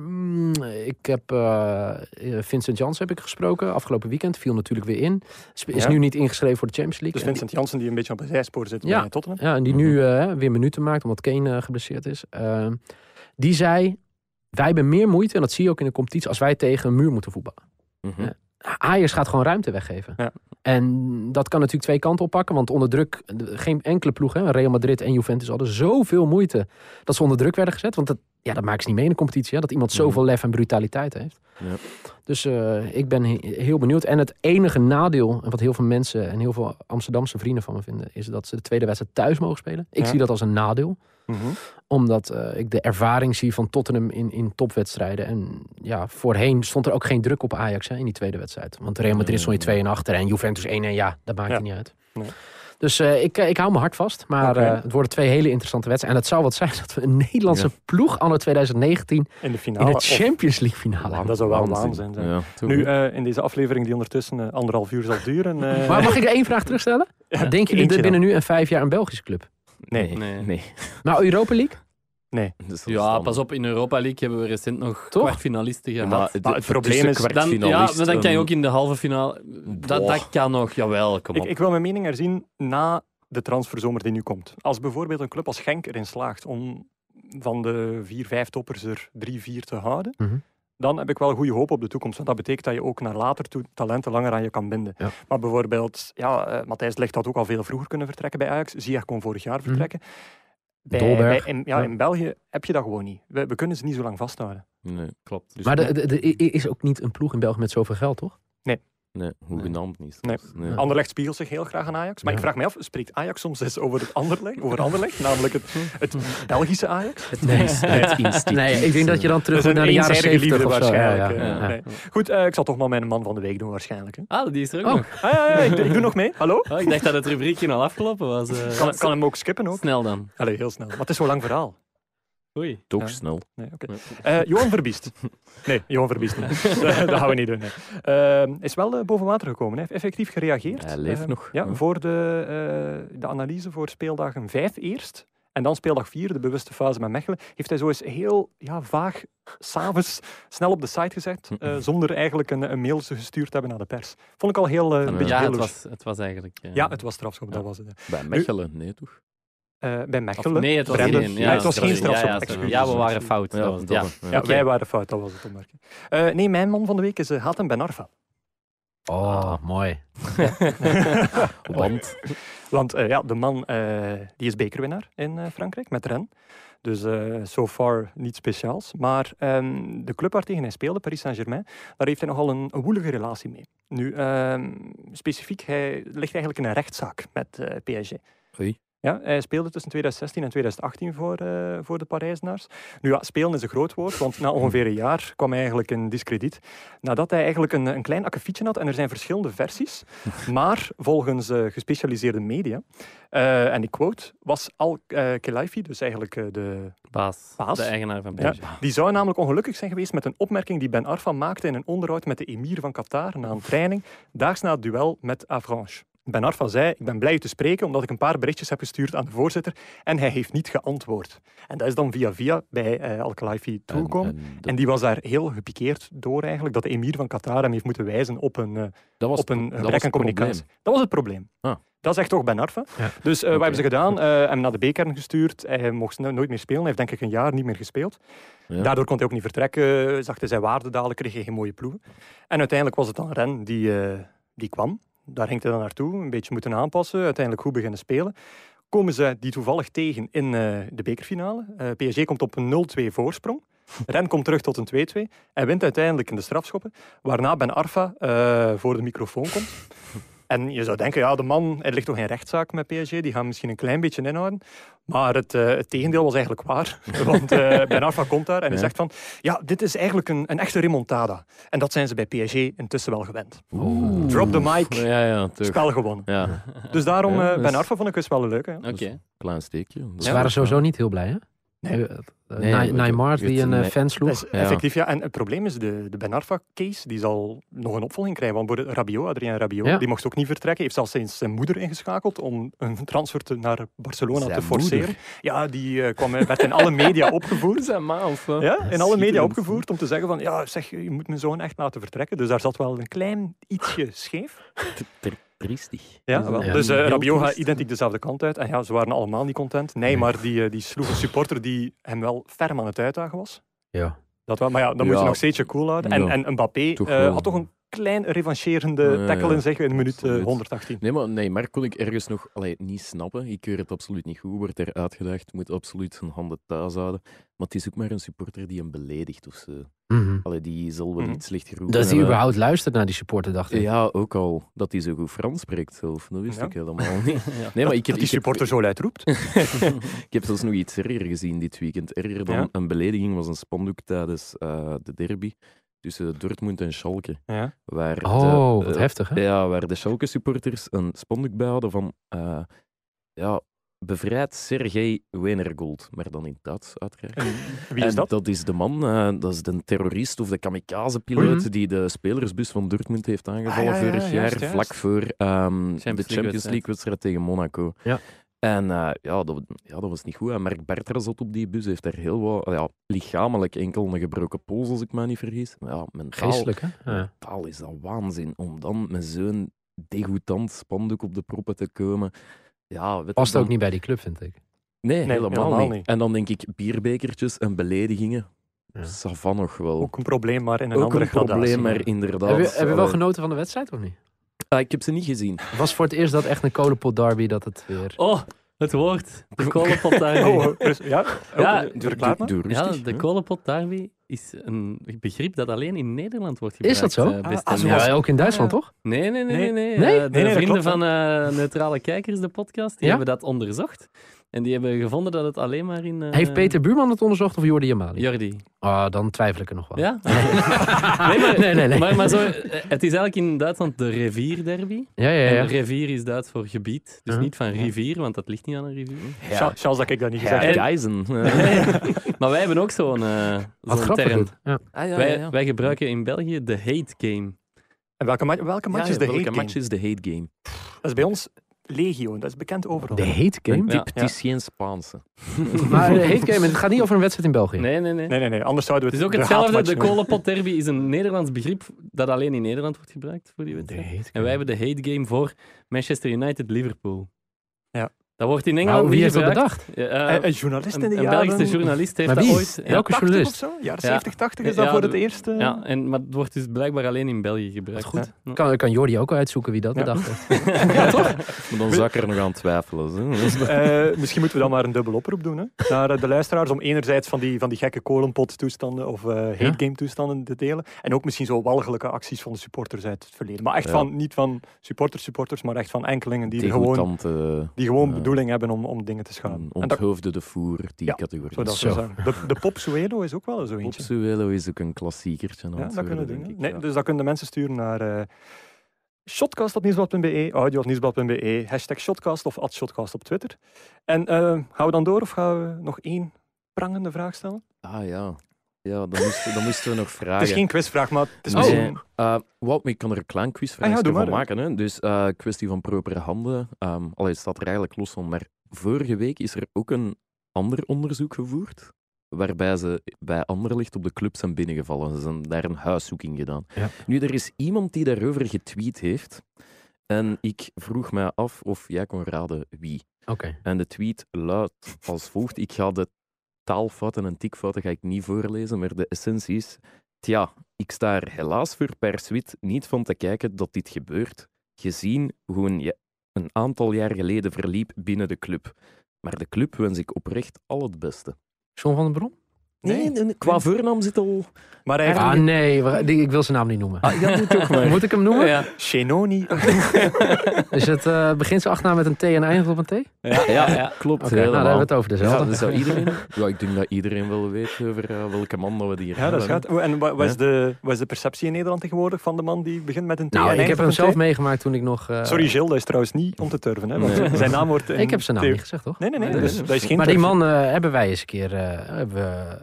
Mm, ik heb eh, Vincent Jans heb ik gesproken afgelopen weekend. Viel natuurlijk weer in. Is Ja. nu niet ingeschreven voor de Champions League. Dus En Vincent Janssen die een beetje op een zijspoor zit Ja. bij Tottenham. die, ja, en die nu eh, weer minuten maakt omdat Kane eh, geblesseerd is. Eh, die zei, wij hebben meer moeite, en dat zie je ook in de competitie, als wij tegen een muur moeten voetballen. Mhm. Ja. Ajax gaat gewoon ruimte weggeven. Ja. En dat kan natuurlijk twee kanten oppakken. Want onder druk, geen enkele ploeg, hè, Real Madrid en Juventus hadden zoveel moeite dat ze onder druk werden gezet. Want dat, ja, dat maken ze niet mee in de competitie. Hè, dat iemand zoveel lef en brutaliteit heeft. Ja. Dus eh, ik ben he- heel benieuwd. En het enige nadeel, en wat heel veel mensen en heel veel Amsterdamse vrienden van me vinden, is dat ze de tweede wedstrijd thuis mogen spelen. Ik Ja. zie dat als een nadeel Mhm. omdat eh, ik de ervaring zie van Tottenham in, in topwedstrijden. En ja, voorheen stond er ook geen druk op Ajax hè, in die tweede wedstrijd. Want Real Madrid stond je 2 en achter en Juventus 1 en ja, dat maakt Ja. niet uit. Nee. Dus eh, ik, eh, ik hou mijn hart vast. Maar eh, het worden twee hele interessante wedstrijden. En het zou wat zijn dat we een Nederlandse Ja. ploeg anno 2019 In de in de Champions League finale hebben. dat zou wel Waanzin. zijn. Ja, Nu, eh, in deze aflevering die ondertussen anderhalf uur zal duren. eh, Maar mag ik er één vraag terugstellen? ja, Denken jullie dit binnen dan. nu en vijf jaar een Belgische club? Nee. Nee. nee. Maar Europa League? Nee. Is Ja, pas op, in Europa League hebben we recent nog Toch? kwartfinalisten Ja, gehad. maar het, Maar het probleem is- Dan, ja, maar dan kan je ook in de halve finale... Dat, dat kan nog, jawel, kom Ik, op. ik wil mijn mening herzien na de transferzomer die nu komt. Als bijvoorbeeld een club als Genk erin slaagt om van de vier, vijf toppers er drie, vier te houden, Mhm. dan heb ik wel goede hoop op de toekomst. Want dat betekent dat je ook naar later toe talenten langer aan je kan binden. Ja. Maar bijvoorbeeld, ja, eh, Matthijs Ligt had ook al veel vroeger kunnen vertrekken bij Ajax. Ziyech kon vorig jaar vertrekken. Bij, Dolberg. bij- in, ja, Ja. in België heb je dat gewoon niet. We, we kunnen ze niet zo lang vasthouden. Nee, Klopt. dus Maar er is ook niet een ploeg in België met zoveel geld, toch? nee, hoegenaamd niet. Nee. Nee. Anderlecht spiegelt zich heel graag aan Ajax. Maar Ja. ik vraag me af, spreekt Ajax soms eens over het Anderlecht? Over Anderlecht namelijk het, het Belgische Ajax? Het, instituut. Nee, ik denk dat je dan terug moet naar de jaren eenzijdige 70 liefde of zo. Ja, ja, waarschijnlijk, ja. eh, nee. Goed, eh, ik zal toch maar mijn man van de week doen waarschijnlijk. Hè. Ah, die is er ook Oh. nog. Ah, ja, ja, ik, ik doe nog mee. Hallo? Oh, ik dacht dat het rubriekje al afgelopen was. eh. Kan, kan hem ook skippen ook? Snel dan. Allee, heel snel. Maar het is zo'n lang verhaal. Oei. Toch Ja. snel. Nee. Eh, Johan Verbiest. Nee, Johan Verbiest niet. dat, gaan we niet doen. Nee. Eh, is wel eh, boven water gekomen. Hij heeft effectief gereageerd. Hij leeft Eh, nog, Ja, voor de, eh, de analyse voor speeldagen 5 eerst. En dan speeldag 4, de bewuste fase met Mechelen, heeft hij zo eens heel ja, vaag s'avonds snel op de site gezet, eh, zonder eigenlijk een, een mail gestuurd te hebben naar de pers. Vond ik al heel, eh, een Ja. beetje Ja, het was, het was eigenlijk... eh, Ja, het was strafschop, dat was het. Bij Mechelen, nee toch? Eh, bij Mechelen. nee, het was Brandon. geen... Ja, het was geen sorry. strafschop. Ja, we waren fout. dat was het, ja. toch, Ja, Oké. wij waren fout, dat was het opmerking. Eh, nee, mijn man van de week is uh, Hatem Ben Arfa. Oh, mooi. Want Want eh, ja, de man eh, die is bekerwinnaar in eh, Frankrijk met Rennes. Dus eh so far niets speciaals. Maar ehm, de club waar tegen hij speelde, Paris Saint-Germain, daar heeft hij nogal een, een woelige relatie mee. Nu, ehm, specifiek, hij ligt eigenlijk in een rechtszaak met eh, PSG. Oei. Ja, hij speelde tussen 2016 en 2018 voor, eh, voor de Parijzenaars. Nu ja, spelen is een groot woord, want na ongeveer een jaar kwam hij eigenlijk in discrediet. Nadat hij eigenlijk een, een klein akkefietje had, en er zijn verschillende versies. Maar volgens eh, gespecialiseerde media, eh, en ik quote, was Al-Khelaifi, dus eigenlijk de Baas. Baas? De eigenaar van Ja. PSG. die zou namelijk ongelukkig zijn geweest met een opmerking die Ben Arfa maakte in een onderhoud met de emir van Qatar na een training, daags na het duel met Avranches. Ben Arfa zei, ik ben blij u te spreken omdat ik een paar berichtjes heb gestuurd aan de voorzitter en hij heeft niet geantwoord. En dat is dan via via bij eh, Al-Khelaifi toegekomen. En, die was daar heel gepikeerd door eigenlijk, dat de emir van Qatar hem heeft moeten wijzen op een, eh, dat was op een dat gebrek aan probleem. communicatie. Dat was het probleem. Ah. Dat zegt toch Ben Arfa. Ja. Dus eh, Oké. wat hebben ze gedaan? Eh hem naar de B-kern gestuurd. Hij mocht no- nooit meer spelen. Hij heeft denk ik een jaar niet meer gespeeld. Ja. Daardoor kon hij ook niet vertrekken. Zag hij zijn waarde dalen, kreeg hij geen mooie ploegen. En uiteindelijk was het dan Ren die, eh, die kwam. Daar ging hij dan naartoe, een beetje moeten aanpassen. Uiteindelijk goed beginnen spelen. Komen ze die toevallig tegen in eh, de bekerfinale. Eh, PSG komt op een 0-2 voorsprong. Ren komt terug tot een 2-2 en wint uiteindelijk in de strafschoppen. Waarna Ben Arfa eh, voor de microfoon komt. En je zou denken, ja, de man, er ligt toch geen rechtszaak met PSG, die gaan misschien een klein beetje inhouden. Maar het, uh, het tegendeel was eigenlijk waar. Want uh, Ben Arfa komt daar en hij zegt van, ja, dit is eigenlijk een, een echte remontada. En dat zijn ze bij PSG intussen wel gewend. Oeh. Drop the mic, ja, ja, spel gewonnen. Ja. Dus daarom, uh, Ben Arfa vond ik dus wel een leuke. Oké. Okay. Klein steekje. Ze waren sowieso niet heel blij, hè? Nee. Nee, Neymar die een fan sloeg. Ja. Effectief, ja. En het probleem is, de, de Ben Arfa-case die zal nog een opvolging krijgen. Want Rabiot, Adrien Rabiot, ja. die mocht ook niet vertrekken. heeft zelfs eens zijn moeder ingeschakeld om een transfer te, naar Barcelona zijn te forceren. Moeder. Ja, die uh, kwam, werd in alle media opgevoerd. zijn ma of Ja, in alle media opgevoerd om te zeggen van, ja, zeg, je moet mijn zoon echt laten vertrekken. Dus daar zat wel een klein ietsje scheef. Triestig. Ja, wel. Ja. dus uh, Rabiot gaat identiek dezelfde kant uit. En ja, ze waren allemaal niet content. Nee, maar die, uh, die sloeg een supporter die hem wel ferm aan het uitdagen was. Ja. Dat wel, maar ja, dan moet je nog steeds je cool houden. En, Ja. en Mbappé Toch uh, wel. had toch een klein revancherende Ja, tackle in zich in minuut uh, Absoluut. 118. Nee, maar, nee, maar kon ik ergens nog allee, niet snappen. Ik keur het absoluut niet goed, wordt er uitgedaagd, moet absoluut zijn handen thuis houden. Maar het is ook maar een supporter die hem beledigt of zo. Mhm. Allee, die zal wel Mhm. niet slecht geroepen Dat hij überhaupt luistert naar die supporter, dacht ik. Ja, ook al. Dat hij zo goed Frans spreekt zelf. Dat wist Ja. ik helemaal niet. Nee, maar ik heb, dat die ik heb- supporter zo luid roept. ik heb zelfs nog iets erger gezien dit weekend. Erger dan Ja? een belediging was een spandoek tijdens eh, de derby tussen Dortmund en Schalke. Ja. Waar Oh, de, wat eh, heftig, hè? Ja, waar de Schalke-supporters een spandoek bij hadden van... eh, ja, bevrijd Sergej Wenergold. Maar dan in het Duits, uiteraard. En wie is En dat? Dat is de man, eh, dat is de terrorist of de kamikaze-piloot die de spelersbus van Dortmund heeft aangevallen Ah, ja, ja, vorig juist, jaar, juist. vlak voor ehm, de Champions League-wedstrijd. League-wedstrijd tegen Monaco. Ja. En eh, ja, dat, ja, dat was niet goed. En Mark Bertra zat op die bus, heeft daar heel wat, ja, lichamelijk enkel een gebroken pols, als ik me niet vergis. Maar ja, mentaal, Geestelijk, hè? Ja. mentaal is dat waanzin om dan met zo'n degoutant spandoek op de proppen te komen. Ja, weet Past ook dan- niet bij die club, vind ik. Nee, helemaal, helemaal niet. niet. En dan denk ik bierbekertjes en beledigingen. Ja. Savan nog wel. Ook een probleem, maar in een Ook andere een probleem, maar inderdaad. Heb je, heb je wel genoten van de wedstrijd, of niet? Ah, ik heb ze niet gezien. Het was voor het eerst dat echt een kolenpot derby dat het weer... Oh, het woord. De kolenpot derby. Oh, dus, ja, Ja, oh, verklaar maar. Doe ja, de hè. kolenpot derby is een begrip dat alleen in Nederland wordt Is gebruikt. dat zo? eh, Ah, ah. Ja, ook in Duitsland, Ja. toch? Nee, nee, nee. nee, Nee. nee. Nee? Eh, Nee, de nee, vrienden klopt, van eh, Neutrale Kijkers, de podcast, die Ja? hebben dat onderzocht. En die hebben gevonden dat het alleen maar in... eh, Heeft Peter Buurman het onderzocht of Jordi Amali? Jordi. Ah, dan twijfel ik er nog wel. Ja? nee, maar, Nee, nee, nee. Maar, maar zo, eh, het is eigenlijk in Duitsland de revierderby. Ja, ja, En ja. revier is Duits voor gebied. Dus Ja. niet van rivier, want dat ligt niet aan een rivier. Cha- Chance dat ik dat niet gezegd heb. Ja, Geisen. maar wij hebben ook zo'n grappig. term. Ja. Ah, ja, Wij, wij gebruiken in België de hate game. En welke, ma- welke match Ja, is de welke hate match game? is de hate game? Dat is bij ons legio, dat is bekend overal. De hate game? Ja. het is geen Spaanse. Maar de hate game, het gaat niet over een wedstrijd in België. Nee, nee, nee. Nee, nee, nee, anders zouden we Het het is ook hetzelfde. De kolenpot derby is een Nederlands begrip dat alleen in Nederland wordt gebruikt voor die De wedstrijd. En wij hebben de hate game voor Manchester United-Liverpool. Ja. Dat wordt in Engeland Nou, wie niet heeft dat bedacht? Ja, eh, Een, een journalist in de een, een jaren... Belgische journalist heeft Maar dat ooit... Ja, Welke 80 journalist? of zo? Jaren Ja. 70, 80 is dat Ja, voor het eerst? eh? ja, en, maar het wordt dus blijkbaar alleen in België gebruikt. Goed. Ja. Kan, kan Jordi ook wel uitzoeken wie dat Ja. bedacht heeft? Maar dan zou ik er nog aan twijfelen. Eh, misschien moeten we dan maar een dubbel oproep doen hè? naar de luisteraars om enerzijds van die, van die gekke kolenpot toestanden of eh hate Ja. game toestanden te delen en ook misschien zo walgelijke acties van de supporters uit het verleden. Maar echt Ja. van, niet van supporters supporters, maar echt van enkelingen die, gewoon, die gewoon Ja. Bedoeling hebben om, om dingen te schaden. Onthoofde de voer, die Ja, categorie. zo dat Zo. De, de Pop Suelo is ook wel zo eentje. Opsuelo is ook een klassiekertje. Ja, dat kunnen ik, Nee, ja. Dus dat kunnen mensen sturen naar eh shotcast.nieuwsblad.be, audio.nieuwsblad.be, hashtag shotcast of @shotcast op Twitter. En eh, gaan we dan door of gaan we nog één prangende vraag stellen? Ah ja. Ja, dan moesten, dan moesten we nog vragen. Het is geen quizvraag, maar het is Nee. misschien... Eh, wat, ik kan er een klein quizvraagje Ah ja, van maken. Hè. Dus eh kwestie van propere handen. Ehm allee, het staat er eigenlijk los van. Maar vorige week is er ook een ander onderzoek gevoerd. Waarbij ze bij Anderlicht op de club zijn binnengevallen. Ze zijn daar een huiszoeking gedaan. Ja. Nu, er is iemand die daarover getweet heeft. En ik vroeg mij af of jij kon raden wie. Oké. En de tweet luidt als volgt. Ik ga de taalfouten en tikfouten ga ik niet voorlezen, maar de essentie is... Tja, ik sta er helaas voor per swit niet van te kijken dat dit gebeurt, gezien hoe een, een aantal jaar geleden verliep binnen de club. Maar de club wens ik oprecht al het beste. John van den Bron? Nee, nee, qua voornaam zit al... Maar hij Ah nee, ik wil zijn naam niet noemen. Ah, ja, moet toch maar. Moet ik hem noemen? Ja, Shenoni. Is het, eh, begint zijn achternaam met een T en eindigt op een T? Ja, ja, ja. klopt. nou, dan hebben we het over Ja, dezelfde. dat zou iedereen... Ja, ik denk dat iedereen wel weet over eh, welke man dat we hier Ja, dat hebben. gaat. En wat, is Ja. de, wat is de perceptie in Nederland tegenwoordig van de man die begint met een T en nou, ik heb hem zelf meegemaakt toen ik nog... eh, Sorry Gilles, dat is trouwens niet om te turven. Hè, want Nee. zijn naam wordt... in Ik heb zijn naam niet gezegd, toch? Nee, nee, nee. Nee, dus, nee, dat is geen Maar die man hebben wij eens een keer eh, hebben we,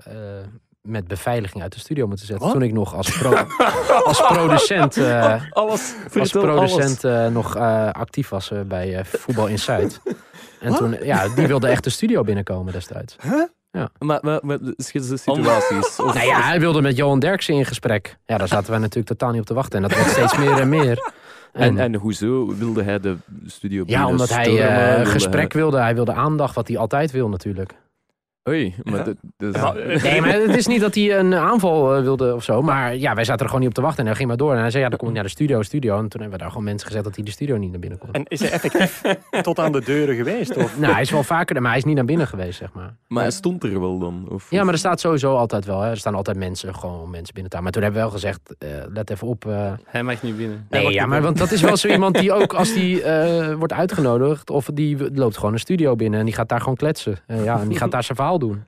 met beveiliging uit de studio moeten zetten. Wat? Toen ik nog als, pro als producent, eh, Alles, als producent eh, nog eh, actief was eh, bij eh, Voetbal Insight. En Wat? toen, ja, die wilde echt de studio binnenkomen destijds. alles. Maar, maar, maar de situaties. Of, Nou ja, hij wilde met Johan Derksen in gesprek. Ja, daar zaten wij natuurlijk totaal niet op te wachten. En dat werd steeds meer en meer. En, en hoezo wilde hij de studio ja, binnen omdat hij eh, gesprek wilde. Hij wilde aandacht, wat hij altijd wil natuurlijk. Oei, maar is- Nee, maar het is niet dat hij een aanval eh, wilde of zo. Maar ja, wij zaten er gewoon niet op te wachten. En hij ging maar door. En hij zei, ja, dan kom ik naar de studio, studio. En toen hebben we daar gewoon mensen gezet dat hij de studio niet naar binnen kon. En is hij effectief tot aan de deuren geweest? Of? Nou, hij is wel vaker, maar hij is niet naar binnen geweest, zeg maar. maar hij stond er wel dan? Of, Ja, maar er staat sowieso altijd wel. Hè. Er staan altijd mensen, gewoon mensen binnen te houden. Maar toen hebben we wel gezegd, eh, let even op. eh. Hij mag niet binnen. Nee, ja, maar want dat is wel zo iemand die ook als die eh, wordt uitgenodigd, of die loopt gewoon een studio binnen en die gaat daar gewoon kletsen. Eh, ja, en die gaat daar zijn verhaal doen.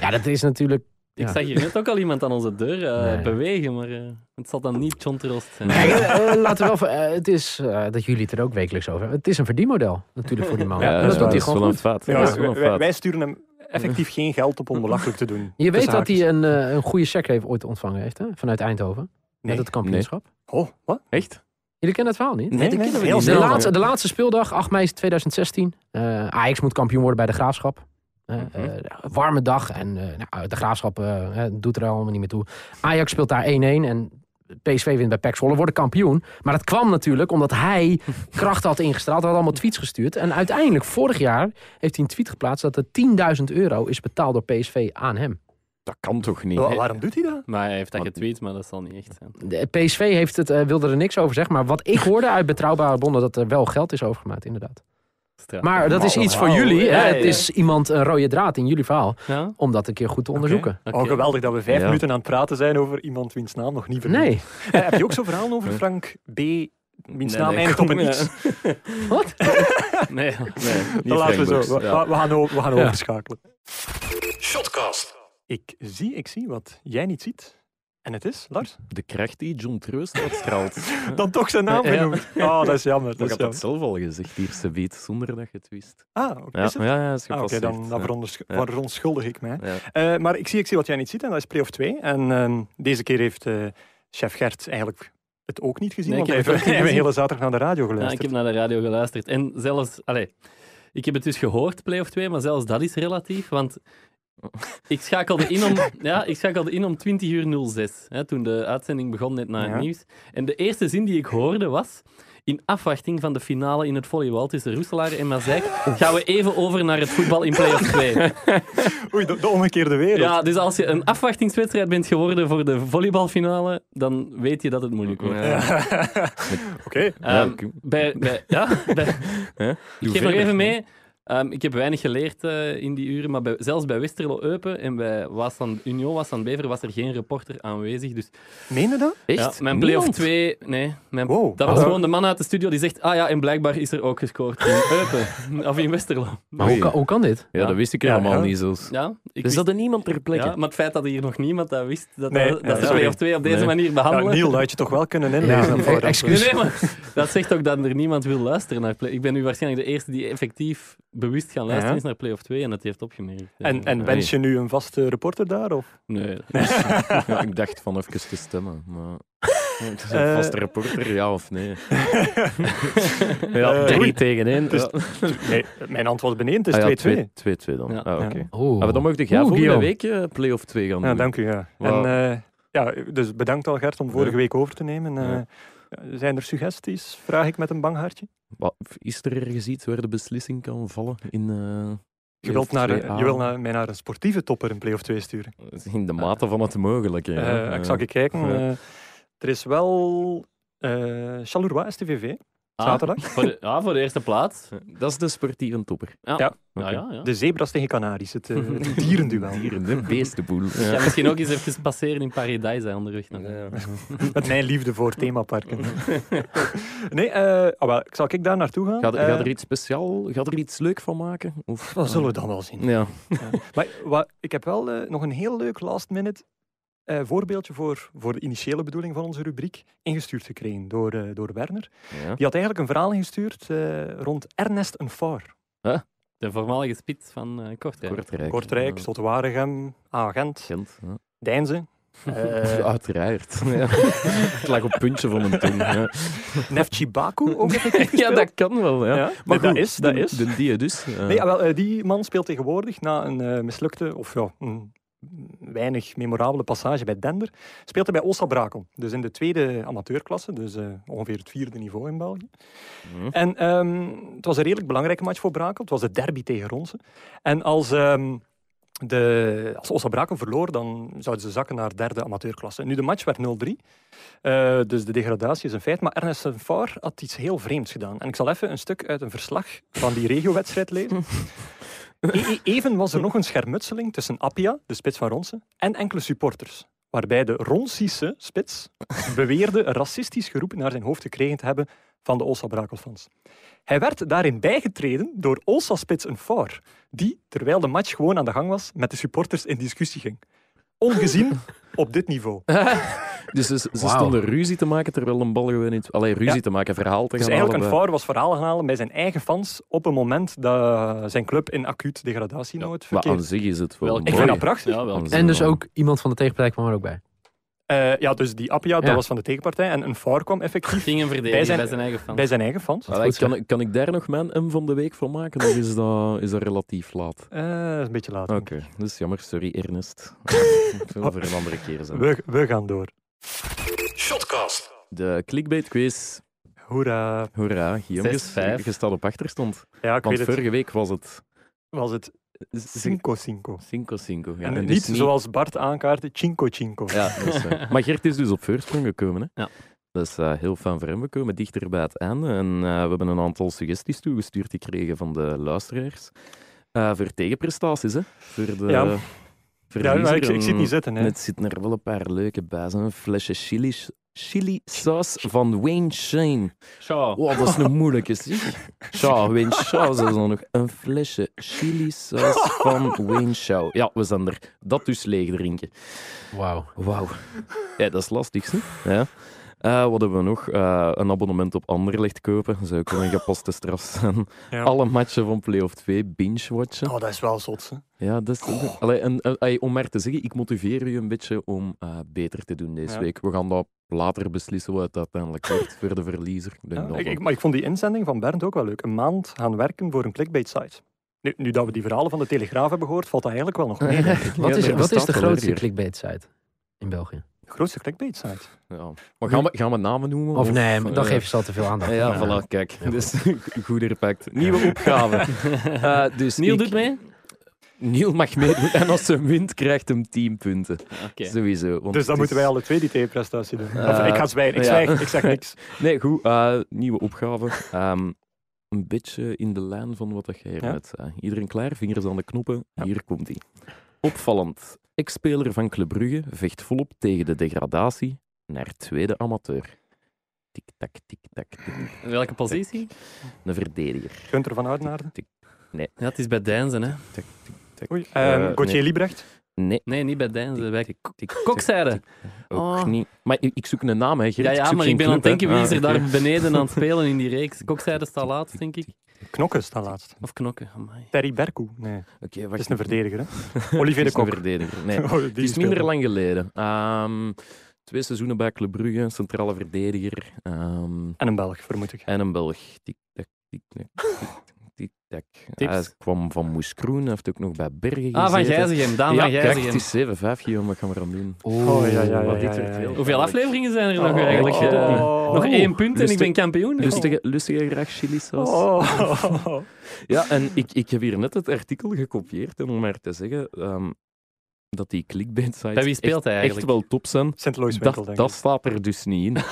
Ja, dat is natuurlijk. Ik Ja. zag hier net ook al iemand aan onze deur eh, Nee. bewegen, maar eh, het zal dan niet John Troost zijn. Kijk, eh, laten we wel. voor- het is eh, dat jullie het er ook wekelijks over hebben. Het is een verdienmodel natuurlijk voor die man. Ja, dat, doet hij is wel gewoon goed. Ja, wel wij, sturen hem effectief geen geld op om belachelijk te doen. Je weet dat hij een, een goede check heeft ooit ontvangen heeft, hè? Vanuit Eindhoven. Nee. Met het kampioenschap. Oh, wat? Echt? Jullie kennen het verhaal niet? Nee, dat nee, kennen we heel niet. De laatste, de laatste speeldag, 8 mei 2016. Eh Ajax moet kampioen worden bij de Graafschap. Eh, Mhm. eh, warme dag en eh, nou, de Graafschap doet er allemaal niet meer toe. Ajax speelt daar 1-1 en PSV wint bij PEC Zwolle, worden kampioen. Maar dat kwam natuurlijk omdat hij kracht had ingestraald. Hij had allemaal tweets gestuurd. En uiteindelijk, vorig jaar, heeft hij een tweet geplaatst... dat er 10.000 euro is betaald door PSV aan hem. Dat kan toch niet? Wa- waarom doet hij dat? Maar hij heeft dat getweet, maar dat zal niet echt zijn. De PSV heeft het, wilde er niks over zeggen. Maar wat ik hoorde uit betrouwbare bronnen... dat er wel geld is overgemaakt, inderdaad. Straf. Maar dat is iets voor jullie. Hè? ja, Het is iemand een rode draad in jullie verhaal. Ja? Om dat een keer goed te onderzoeken. Oké. Oh, geweldig dat we vijf Ja. minuten aan het praten zijn over iemand wiens naam nog niet vernoemd Nee. Eh, heb je ook zo'n verhaal over Frank B. Wiens naam nee, eindigt op een iets? Wat? Nee. Nee, niet laten we zo. We, ja. we gaan, we gaan Ja. overschakelen. Shotcast. Ik zie, ik zie wat jij niet ziet. En het is, Lars? De kracht die John Troost uitstraalt. Dan toch zijn naam Ja, ja. Oh, dat is jammer. Ik Dat is had dat jammer. zelf al gezegd, hier ze weet, zonder dat je het wist. Ah, oké. Ja, het? ja, ja, is Ah, Oké, dan, ja. Ja. verontschuldig ik mij. Ja. Eh, maar ik zie, ik zie wat jij niet ziet en dat is play-off 2. En ehm, deze keer heeft eh, chef Gert eigenlijk het ook niet gezien, Nee, ik want hij heeft het hele zaterdag naar de radio Ja, geluisterd. ik heb naar de radio geluisterd. En zelfs, allee, ik heb het dus gehoord, Play of 2, maar zelfs dat is relatief. Want ik schakelde in om, ja, ik schakelde in om 20 uur 06, hè, toen de uitzending begon net na Ja. het nieuws. En de eerste zin die ik hoorde was. In afwachting van de finale in het volleybal tussen Roeselaar en Mazijk gaan we even over naar het voetbal in play-off 2. Oei, de, de omgekeerde wereld. Ja, dus als je een afwachtingswedstrijd bent geworden voor de volleybalfinale, dan weet je dat het moeilijk wordt. Ja. Oké. Ja, Ehm, bij, bij, ja, bij, ik geef nog even mee. Ehm, ik heb weinig geleerd eh, in die uren, maar bij, zelfs bij Westerlo Eupen en bij Waasland, Union Waasland Bever was er geen reporter aanwezig. Dus Meen je dat? ja, Echt? mijn play-off Niemand? 2, nee. Mijn, Wow. Dat was Ah. gewoon de man uit de studio die zegt, ah ja, en blijkbaar is er ook gescoord in Eupen. of in Westerlo. Maar hoe kan, hoe kan dit? Ja, dat wist ik helemaal ja. niet zelfs. Ja, ik Dus wist- dat er niemand ter plekke. ja, maar het feit dat hier nog niemand dat wist, dat, Nee, dat, ja, dat ze sorry. play-off 2 op deze Nee. manier Ja, behandelen. Niel, dat had je toch wel kunnen inlezen. Ja, excuus. Nee, nee, maar dat zegt ook dat er niemand wil luisteren naar Play. Ik ben nu waarschijnlijk de eerste die effectief bewust gaan luisteren Ja. is naar Play of 2 en dat heeft opgemerkt. En, en wens je nu een vaste reporter daar? Of? Nee. Ja, ik dacht van even te stemmen. Maar... Het is een Eh. vaste reporter, ja of nee? ja, Eh, drie oei. tegen één. Het is- ja. Nee, mijn hand was beneden, het is Ah, ja, 2-2. 2-2 dan. Ja. Ah, oké. Ja. Oeh. Ah, maar dan mocht jij Oeh, volgende Guillaume. week eh, play-off 2 gaan Ja, doen. dank u. Ja. Wauw. En, eh, ja, dus bedankt al Gert om vorige Ja. week over te nemen. Eh, zijn er suggesties? Vraag ik met een bang hartje. Wat, is er ergens iets waar de beslissing kan vallen in eh, Je wilt, naar, je 2A? wil naar, mij naar een sportieve topper in play-off 2 sturen. In de mate van het mogelijke. ja. Eh, ik zal even kijken. Eh, er is wel... eh Charleroi STVV. Ah, zaterdag. Voor de, ja, voor de eerste plaats. Dat is de sportieve topper. Ja, Ja. ja, ja, ja. De zebras tegen Canaries, het, eh, dierenduel. Dieren, de beestenboel. Ja, misschien ook eens even passeren in Paradise hè, onderweg. nog. Met mijn liefde voor themaparken. nee, eh, ah, wel, zal ik daar naartoe gaan? Gaat, Eh, gaat er iets speciaal, gaat er iets leuk van maken? Of, dat zullen we dan wel zien. Ja. Maar wat, ik heb wel eh, nog een heel leuk last minute eh, voorbeeldje voor, voor de initiële bedoeling van onze rubriek ingestuurd gekregen door, eh, door Werner. ja. Die had eigenlijk een verhaal ingestuurd eh, rond Ernest een Faar. De voormalige spits van eh Kortrijk. Kortrijk. Kortrijk, Ja. Stotwaregem, Agent, Gent. Ja. Deinze. eh Uiteraard. Ja. Het lag op puntje van mijn tong. Ja, Neftchi Baku ook ja dat kan wel. Ja. Ja, Maar nee, dat is, dat de- is. De die dus. Nee, ah, wel, die man speelt tegenwoordig na een eh, mislukte, of ja, een weinig memorabele passage bij Dender, speelt hij bij Oosta Brakel. Dus in de tweede amateurklasse, dus eh, ongeveer het vierde niveau in België. Hm. En ehm, het was een redelijk belangrijke match voor Brakel. Het was de derby tegen Ronsen. En als, ehm de, als Oosta Brakel verloor, dan zouden ze zakken naar derde amateurklasse. Nu, de match werd 0-3. Eh, dus de degradatie is een feit. Maar Ernest Faar had iets heel vreemds gedaan. En ik zal even een stuk uit een verslag van die regiowedstrijd lezen. E- e- Even was er nog een schermutseling tussen Appia, de spits van Ronsen, en enkele supporters. Waarbij de Ronsische spits beweerde racistisch geroep naar zijn hoofd gekregen te hebben van de Olsa Brakelfans. Hij werd daarin bijgetreden door Olsa-spits een Faar, die, terwijl de match gewoon aan de gang was, met de supporters in discussie ging. Ongezien op dit niveau. Dus ze, stonden ruzie te maken terwijl een bal gewoon niet... Allee, ruzie Ja. te maken, verhaal te Dus gaan eigenlijk een Faar was verhaal gaan halen bij zijn eigen fans op een moment dat zijn club in acuut degradatienood bij- Maar verkeerde. aan zich is het wel Wel, Ik vind dat prachtig. Ja, En dus ook iemand van de tegenpartij kwam er ook bij. Eh, ja, dus die Appia, dat was van de tegenpartij. En een Faar kwam effectief Ging hem verdedigen Bij bij zijn- zijn, eigen fans. bij zijn eigen fans. Goed, kan, ik- kan ik daar nog mijn M van de week van maken? Of is dat, is dat relatief laat? Eh, dat is een beetje laat. Oké, dat is jammer. Sorry, Ernest. Zal voor een andere keer zijn. We, we gaan door. Shotcast. De clickbait quiz. Hoera. Hoera, Guillaume, je- 6-5. je staat op achterstand. Ja, ik Want weet het. vorige week was het Was het 5-5. 5-5. Ja, en en niet dus zoals Bart aankaartte, 5-5. Ja, dat is, eh, maar Gert is dus op voorsprong gekomen. Hè? Ja. Dat is eh, heel fijn voor hem. We komen dichter bij het einde. En eh, we hebben een aantal suggesties toegestuurd gekregen van de luisteraars. Eh, voor tegenprestaties, hè? Voor de Ja. Ja, maar ik, ik zit niet zitten. Hè. Het zitten er wel een paar leuke bij. Zo'n flesje chili, chili saus van Wayne Shane. Zo. Wow, dat is een moeilijke, zeg. Shaw, Wayne Shaw. Ze dan nog een flesje chili saus van Wayne Shaw. Ja, we zijn er. Dat dus leeg drinken. Wauw. Wauw. Ja, dat is lastig, hè? Ja. Eh, wat hebben we nog? Eh, een abonnement op Anderlecht kopen. Zou ook wel een gepaste straf zijn. Ja. Alle matchen van Play-off 2 binge-watchen. Oh, dat is wel zot. hè. Ja, dat is... Allee, en, allee, om maar te zeggen, ik motiveer u een beetje om eh, beter te doen deze Ja. week. We gaan dat later beslissen wat het uiteindelijk wordt voor de verliezer. Ik denk Ja, ik, ik- maar ik vond die inzending van Bernd ook wel leuk. Een maand gaan werken voor een clickbait-site. Nu, nu dat we die verhalen van de Telegraaf hebben gehoord, valt dat eigenlijk wel nog mee. ik. Wat is, wat is de grootste clickbait-site in België? Grootste clickbait-site. Ja. Maar gaan we, gaan we namen noemen? Of nee, maar dan eh, geef je ze al te veel aandacht. Ja, Ja. voilà, kijk. Ja. Dus goed herpakt. Nieuwe opgave. Eh, dus Niel ik- doet mee? Niel mag meedoen en als ze wint, krijgt hem 10 punten. Oké. Sowieso. want Dus dan is- moeten wij alle twee die tegenprestatie doen. Eh, Of, ik ga zwijgen. Ik, ja. zwijg, ik zeg niks. Nee, goed. eh, nieuwe opgave. Ehm, een beetje in de lijn van wat dat jij Ja. zei. Iedereen klaar? Vingers aan de knoppen. Ja. Hier komt hij. Opvallend. Ex-speler van Club Brugge vecht volop tegen de degradatie naar tweede amateur. Tik-tak, tik-tak, tik. Welke positie? Een verdediger. Gunther van Oudenaarde. Ja, het is bij Deinzen, hè? Tik, tik, tik. Oei. Eh, Ehm Gauthier nee. Liebrecht. Nee, Nee, niet bij Deinzen. Bij Kokzijde. ook Oh. niet. Maar ik, ik zoek een naam, hè. Ja, ja, zoek maar ik ben aan het denken, wie is er Ah, daar beneden aan het spelen in die reeks? Kokzijde staat laatst, denk ik. Knokken staat laatst. Of Knokken, amai. Terry Berkoe. Nee, Oké, wacht. is een verdediger. Hè? Olivier de Het is een Kok. verdediger. Nee. Oh, die Het is minder er. lang geleden. Ehm, twee seizoenen bij Club Brugge, centrale verdediger. ehm, En een Belg, vermoed ik. en een Belg. Tik-tak, tik-tak, tik-tak, Hij kwam van Moes Kroen, hij heeft ook nog bij Bergen Ah, van gezeten. Gijzegem. Daan Ja, van kijk, het Gijzegem. is 7-5, Guillaume, wat gaan we eraan doen? Oh, ja, ja, ja, Wat ja, dit ja, werd ja. heel Hoeveel afleveringen zijn er nog Oh, eigenlijk? oh. Nog één punt en ik ben kampioen. Lustige, lustige graag chili saus. Oh. Ja, en ik, ik heb hier net het artikel gekopieerd. En om maar te zeggen, ehm, dat die clickbait sites Bij wie speelt hij echt, eigenlijk? echt wel top zijn. St. Louis Winkel, Dat, denk dat staat er dus niet in.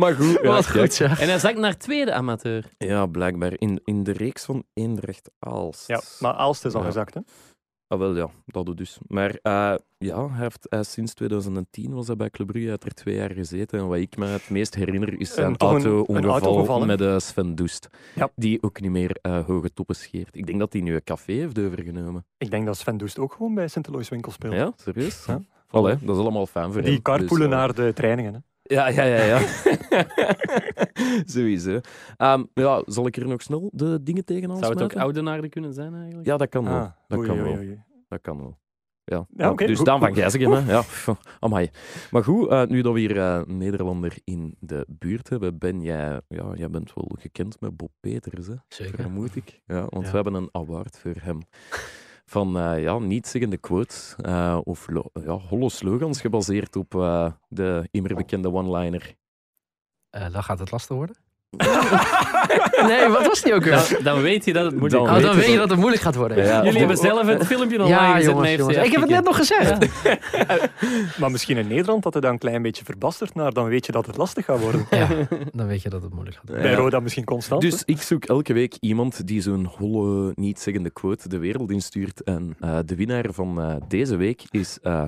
maar goed, ja, Wat goed zeg. En hij zakt naar tweede amateur. Ja, blijkbaar. In, in de reeks van Eendrecht Aalst. Ja, maar Aalst is al Ja. gezakt, hè? Ah, wel, ja, dat doet dus. Maar eh, ja, hij heeft, hij is sinds 2010 was hij bij Club Brugge, hij heeft er twee jaar gezeten. En wat ik me het meest herinner is zijn auto-ongeval met eh, Sven Doest. Ja. Die ook niet meer eh, hoge toppen scheert. Ik denk dat hij nu een café heeft overgenomen. Ik denk dat Sven Doest ook gewoon bij. Louis Winkel speelt. Ja, serieus? Ja. Allee, dat is allemaal fijn voor Die hem. carpoolen Dus, eh, naar de trainingen. Hè? Ja, ja, ja. ja. Sowieso. Ehm, ja, zal ik er nog snel de dingen tegenaan Zou het ook smijten? oudenaarden kunnen zijn eigenlijk? Ja, dat kan wel. Ah, dat oei, kan oei, wel. oei. Dat kan wel. Ja, Ja, oké, dus goed, Daan van goed. Hè. Ja, amai. Maar goed, eh, nu dat we hier eh, een Nederlander in de buurt hebben, ben jij, ja, jij bent wel gekend met Bob Peters, hè? Zeker. vermoed ik. Ja, want Ja. we hebben een award voor hem. Van eh, ja, niet-zeggende quotes eh, of ja, holle slogans gebaseerd op eh, de immer bekende one-liner. Dan gaat het lastig worden. Nee, wat was die ook weer? Dan, dan weet je dat het moeilijk Dan Oh, dan weet je dat- het moeilijk gaat worden. Ja, Jullie hebben zelf het filmpje online Ja, gezet jongens, Ik heb het net nog gezegd. Maar misschien in Nederland dat het dan een klein beetje verbastert naar, dan weet je dat het lastig gaat worden. Ja, dan weet je dat het moeilijk gaat worden. Bij. Roda misschien constant. Dus ik zoek elke week iemand die zo'n holle, niet-zeggende quote de wereld instuurt. En eh, de winnaar van eh, deze week is eh,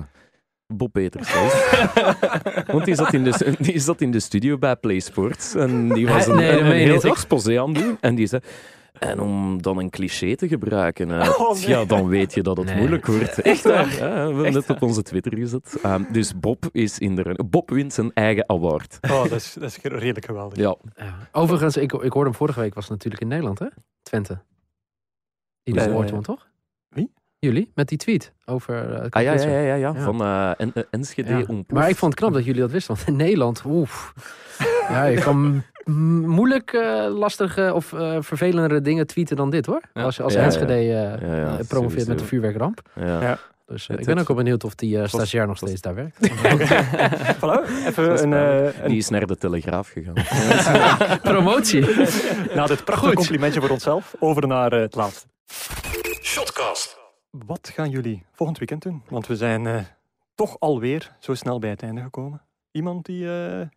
Bob Peters. Want die zat, in de, die zat in de studio bij Play Sports. En die was een, nee, heel exposé aan het doen. En die zei... En om dan een cliché te gebruiken, eh, Oh, nee. ja, dan weet je dat het Nee. moeilijk wordt. Echt waar? Ja, we hebben net op onze Twitter gezet. Ehm, dus Bob, is in de, Bob wint zijn eigen award. Oh, dat is, dat is redelijk geweldig. Ja, Ja. Overigens, ik, ik hoorde hem vorige week, was het natuurlijk in Nederland, hè? Twente. Die de award won, toch? Jullie, met die tweet over uh, ah, ja, ja, ja, ja, van eh, En- eh, Enschede Ja. ontploft. Maar ik vond het knap dat jullie dat wisten, want in Nederland, oef. Ja, je kan moeilijk eh, lastige of eh vervelendere dingen tweeten dan dit, hoor. Ja. Als je als. Enschede Ja, ja, promoveert met de vuurwerkramp. Ja. Ja. Dus ik ben ook wel benieuwd of die eh, stagiair nog steeds daar werkt. Even een, Die is naar de Telegraaf gegaan. Promotie. na dit prachtige Goed. complimentje voor onszelf, over naar eh, het laatste. Shotcast. Wat gaan jullie volgend weekend doen? Want we zijn eh, toch alweer zo snel bij het einde gekomen. Iemand die eh,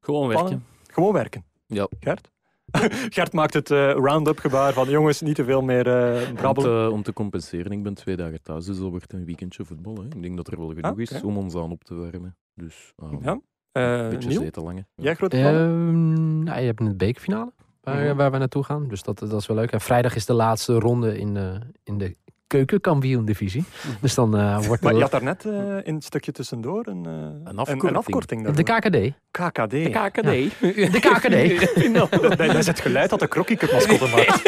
Gewoon werken. gewoon werken. Ja. Gert? Gert maakt het eh, round-up gebaar van jongens, niet te veel meer eh Om te, om te compenseren, ik ben twee dagen thuis, dus dat wordt een weekendje voetbal. Hè. Ik denk dat er wel genoeg Ah, is om ons aan op te warmen. Dus Ja. een Eh beetje Niel, zeten lange. Ja. jij grote? Ehm, nou, je hebt een bekerfinale waar, Mhm. waar we naartoe gaan. Dus dat, dat is wel leuk. En vrijdag is de laatste ronde in de, in de keukenkampioen-divisie. Dus dan eh, wordt Maar de, je had daarnet eh in het stukje tussendoor een, eh, afkorting. een, afkorting de. KKD. KKD. KKD. De KKD. dat, dat is het geluid dat de Cup mascotte maakt.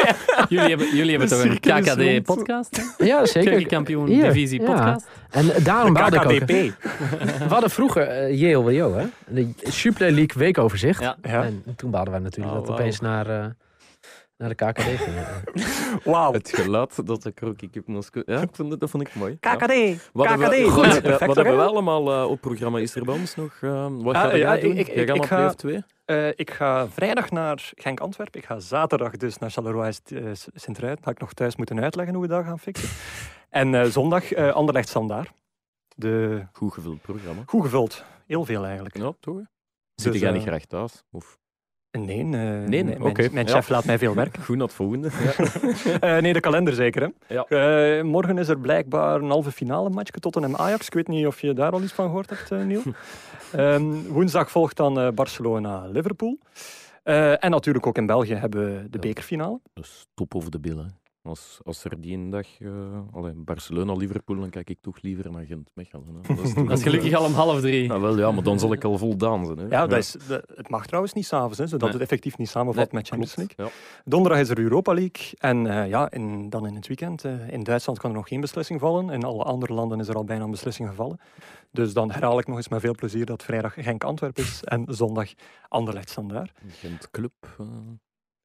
Jullie hebben, jullie hebben De toch een. KKD-podcast? Ja, zeker. Keukenkampioen Hier, divisie ja. podcast? En eh, daarom ik ook. KKDP. We hadden vroeger eh JLWO, hè? De Super League weekoverzicht. Ja. Ja. En toen baalden wij natuurlijk Oh, dat opeens naar, eh, naar de KKD. Wauw. Het geluid dat de Crocky Cup Moskou... Ja, ik vond het, dat vond ik mooi. Ja. KKD. Wat hebben we, KKD. wat, Goed. Perfect, wat hebben we allemaal eh, op programma? Is er bij ons nog... eh, wat Ah, ga ja, jij doen? ik- jij ik- gaat ik naar 2? Eh, ik ga vrijdag naar Genk-Antwerpen. Ik ga zaterdag dus naar Charleroi Sint-Truiden. Ga ik nog thuis moeten uitleggen hoe we dat gaan fixen. En eh, zondag uh, Anderlecht Standaard. De... Goed gevuld programma. Goed gevuld. Heel veel eigenlijk. Ja, toch? hè? Zit Dus, jij niet graag thuis? Of Nee, eh, nee, nee, mijn, mijn Ja. chef laat mij veel werken. goed naar het volgende? Eh, nee, de kalender zeker. Hè? Ja. Eh, morgen is er blijkbaar een halve finale matchje Tottenham-Ajax. Ik weet niet of je daar al iets van gehoord hebt, Niel. Ehm, woensdag volgt dan Barcelona-Liverpool. En natuurlijk ook in België hebben we de Ja. bekerfinale. Dus top of de billen. Als, als er die een dag uh, Barcelona-Liverpool, dan kijk ik toch liever naar Gent-Mechelen. hè. Dat is, toch- Dat is gelukkig al om half drie. Nou, wel, ja, maar dan zal ik al voldaan zijn. Hè. Ja, Dat is, het mag trouwens niet s'avonds, hè, zodat Nee. het effectief niet samenvalt Nee, met Champions League. Donderdag is er Europa League. En eh, ja, in, dan in het weekend. eh, in Duitsland kan er nog geen beslissing vallen. In alle andere landen is er al bijna een beslissing gevallen. Dus dan herhaal ik nog eens met veel plezier dat vrijdag Genk-Antwerpen is en zondag Anderlecht Standaard. Ja. Gent-Club,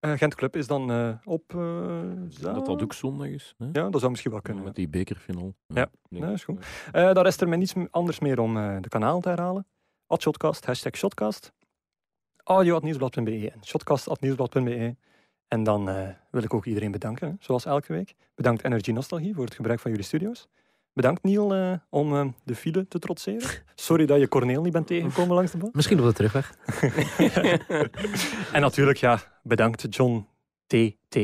Eh Gent Club is dan eh, op... eh, dat dat ook zondag is. Hè? Ja, dat zou misschien wel kunnen. Met die bekerfinal. Ja. Ja, is goed. daar is er mij niets anders meer om de kanaal te herhalen. At Shotcast, hashtag Shotcast. Audio.nieuwsblad.be en shotcast.nieuwsblad.be. En dan wil ik ook iedereen bedanken, hè, zoals elke week. Bedankt Energy Nostalgie voor het gebruik van jullie studio's. Bedankt Niel uh, om uh, de file te trotseren. Sorry dat je Corneel niet bent tegengekomen langs de baan. Misschien op de terugweg. en natuurlijk, ja, bedankt John T.T.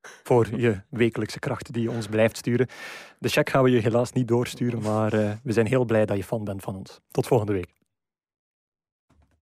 voor je wekelijkse krachten die je ons blijft sturen. De check gaan we je helaas niet doorsturen, maar uh, we zijn heel blij dat je fan bent van ons. Tot volgende week.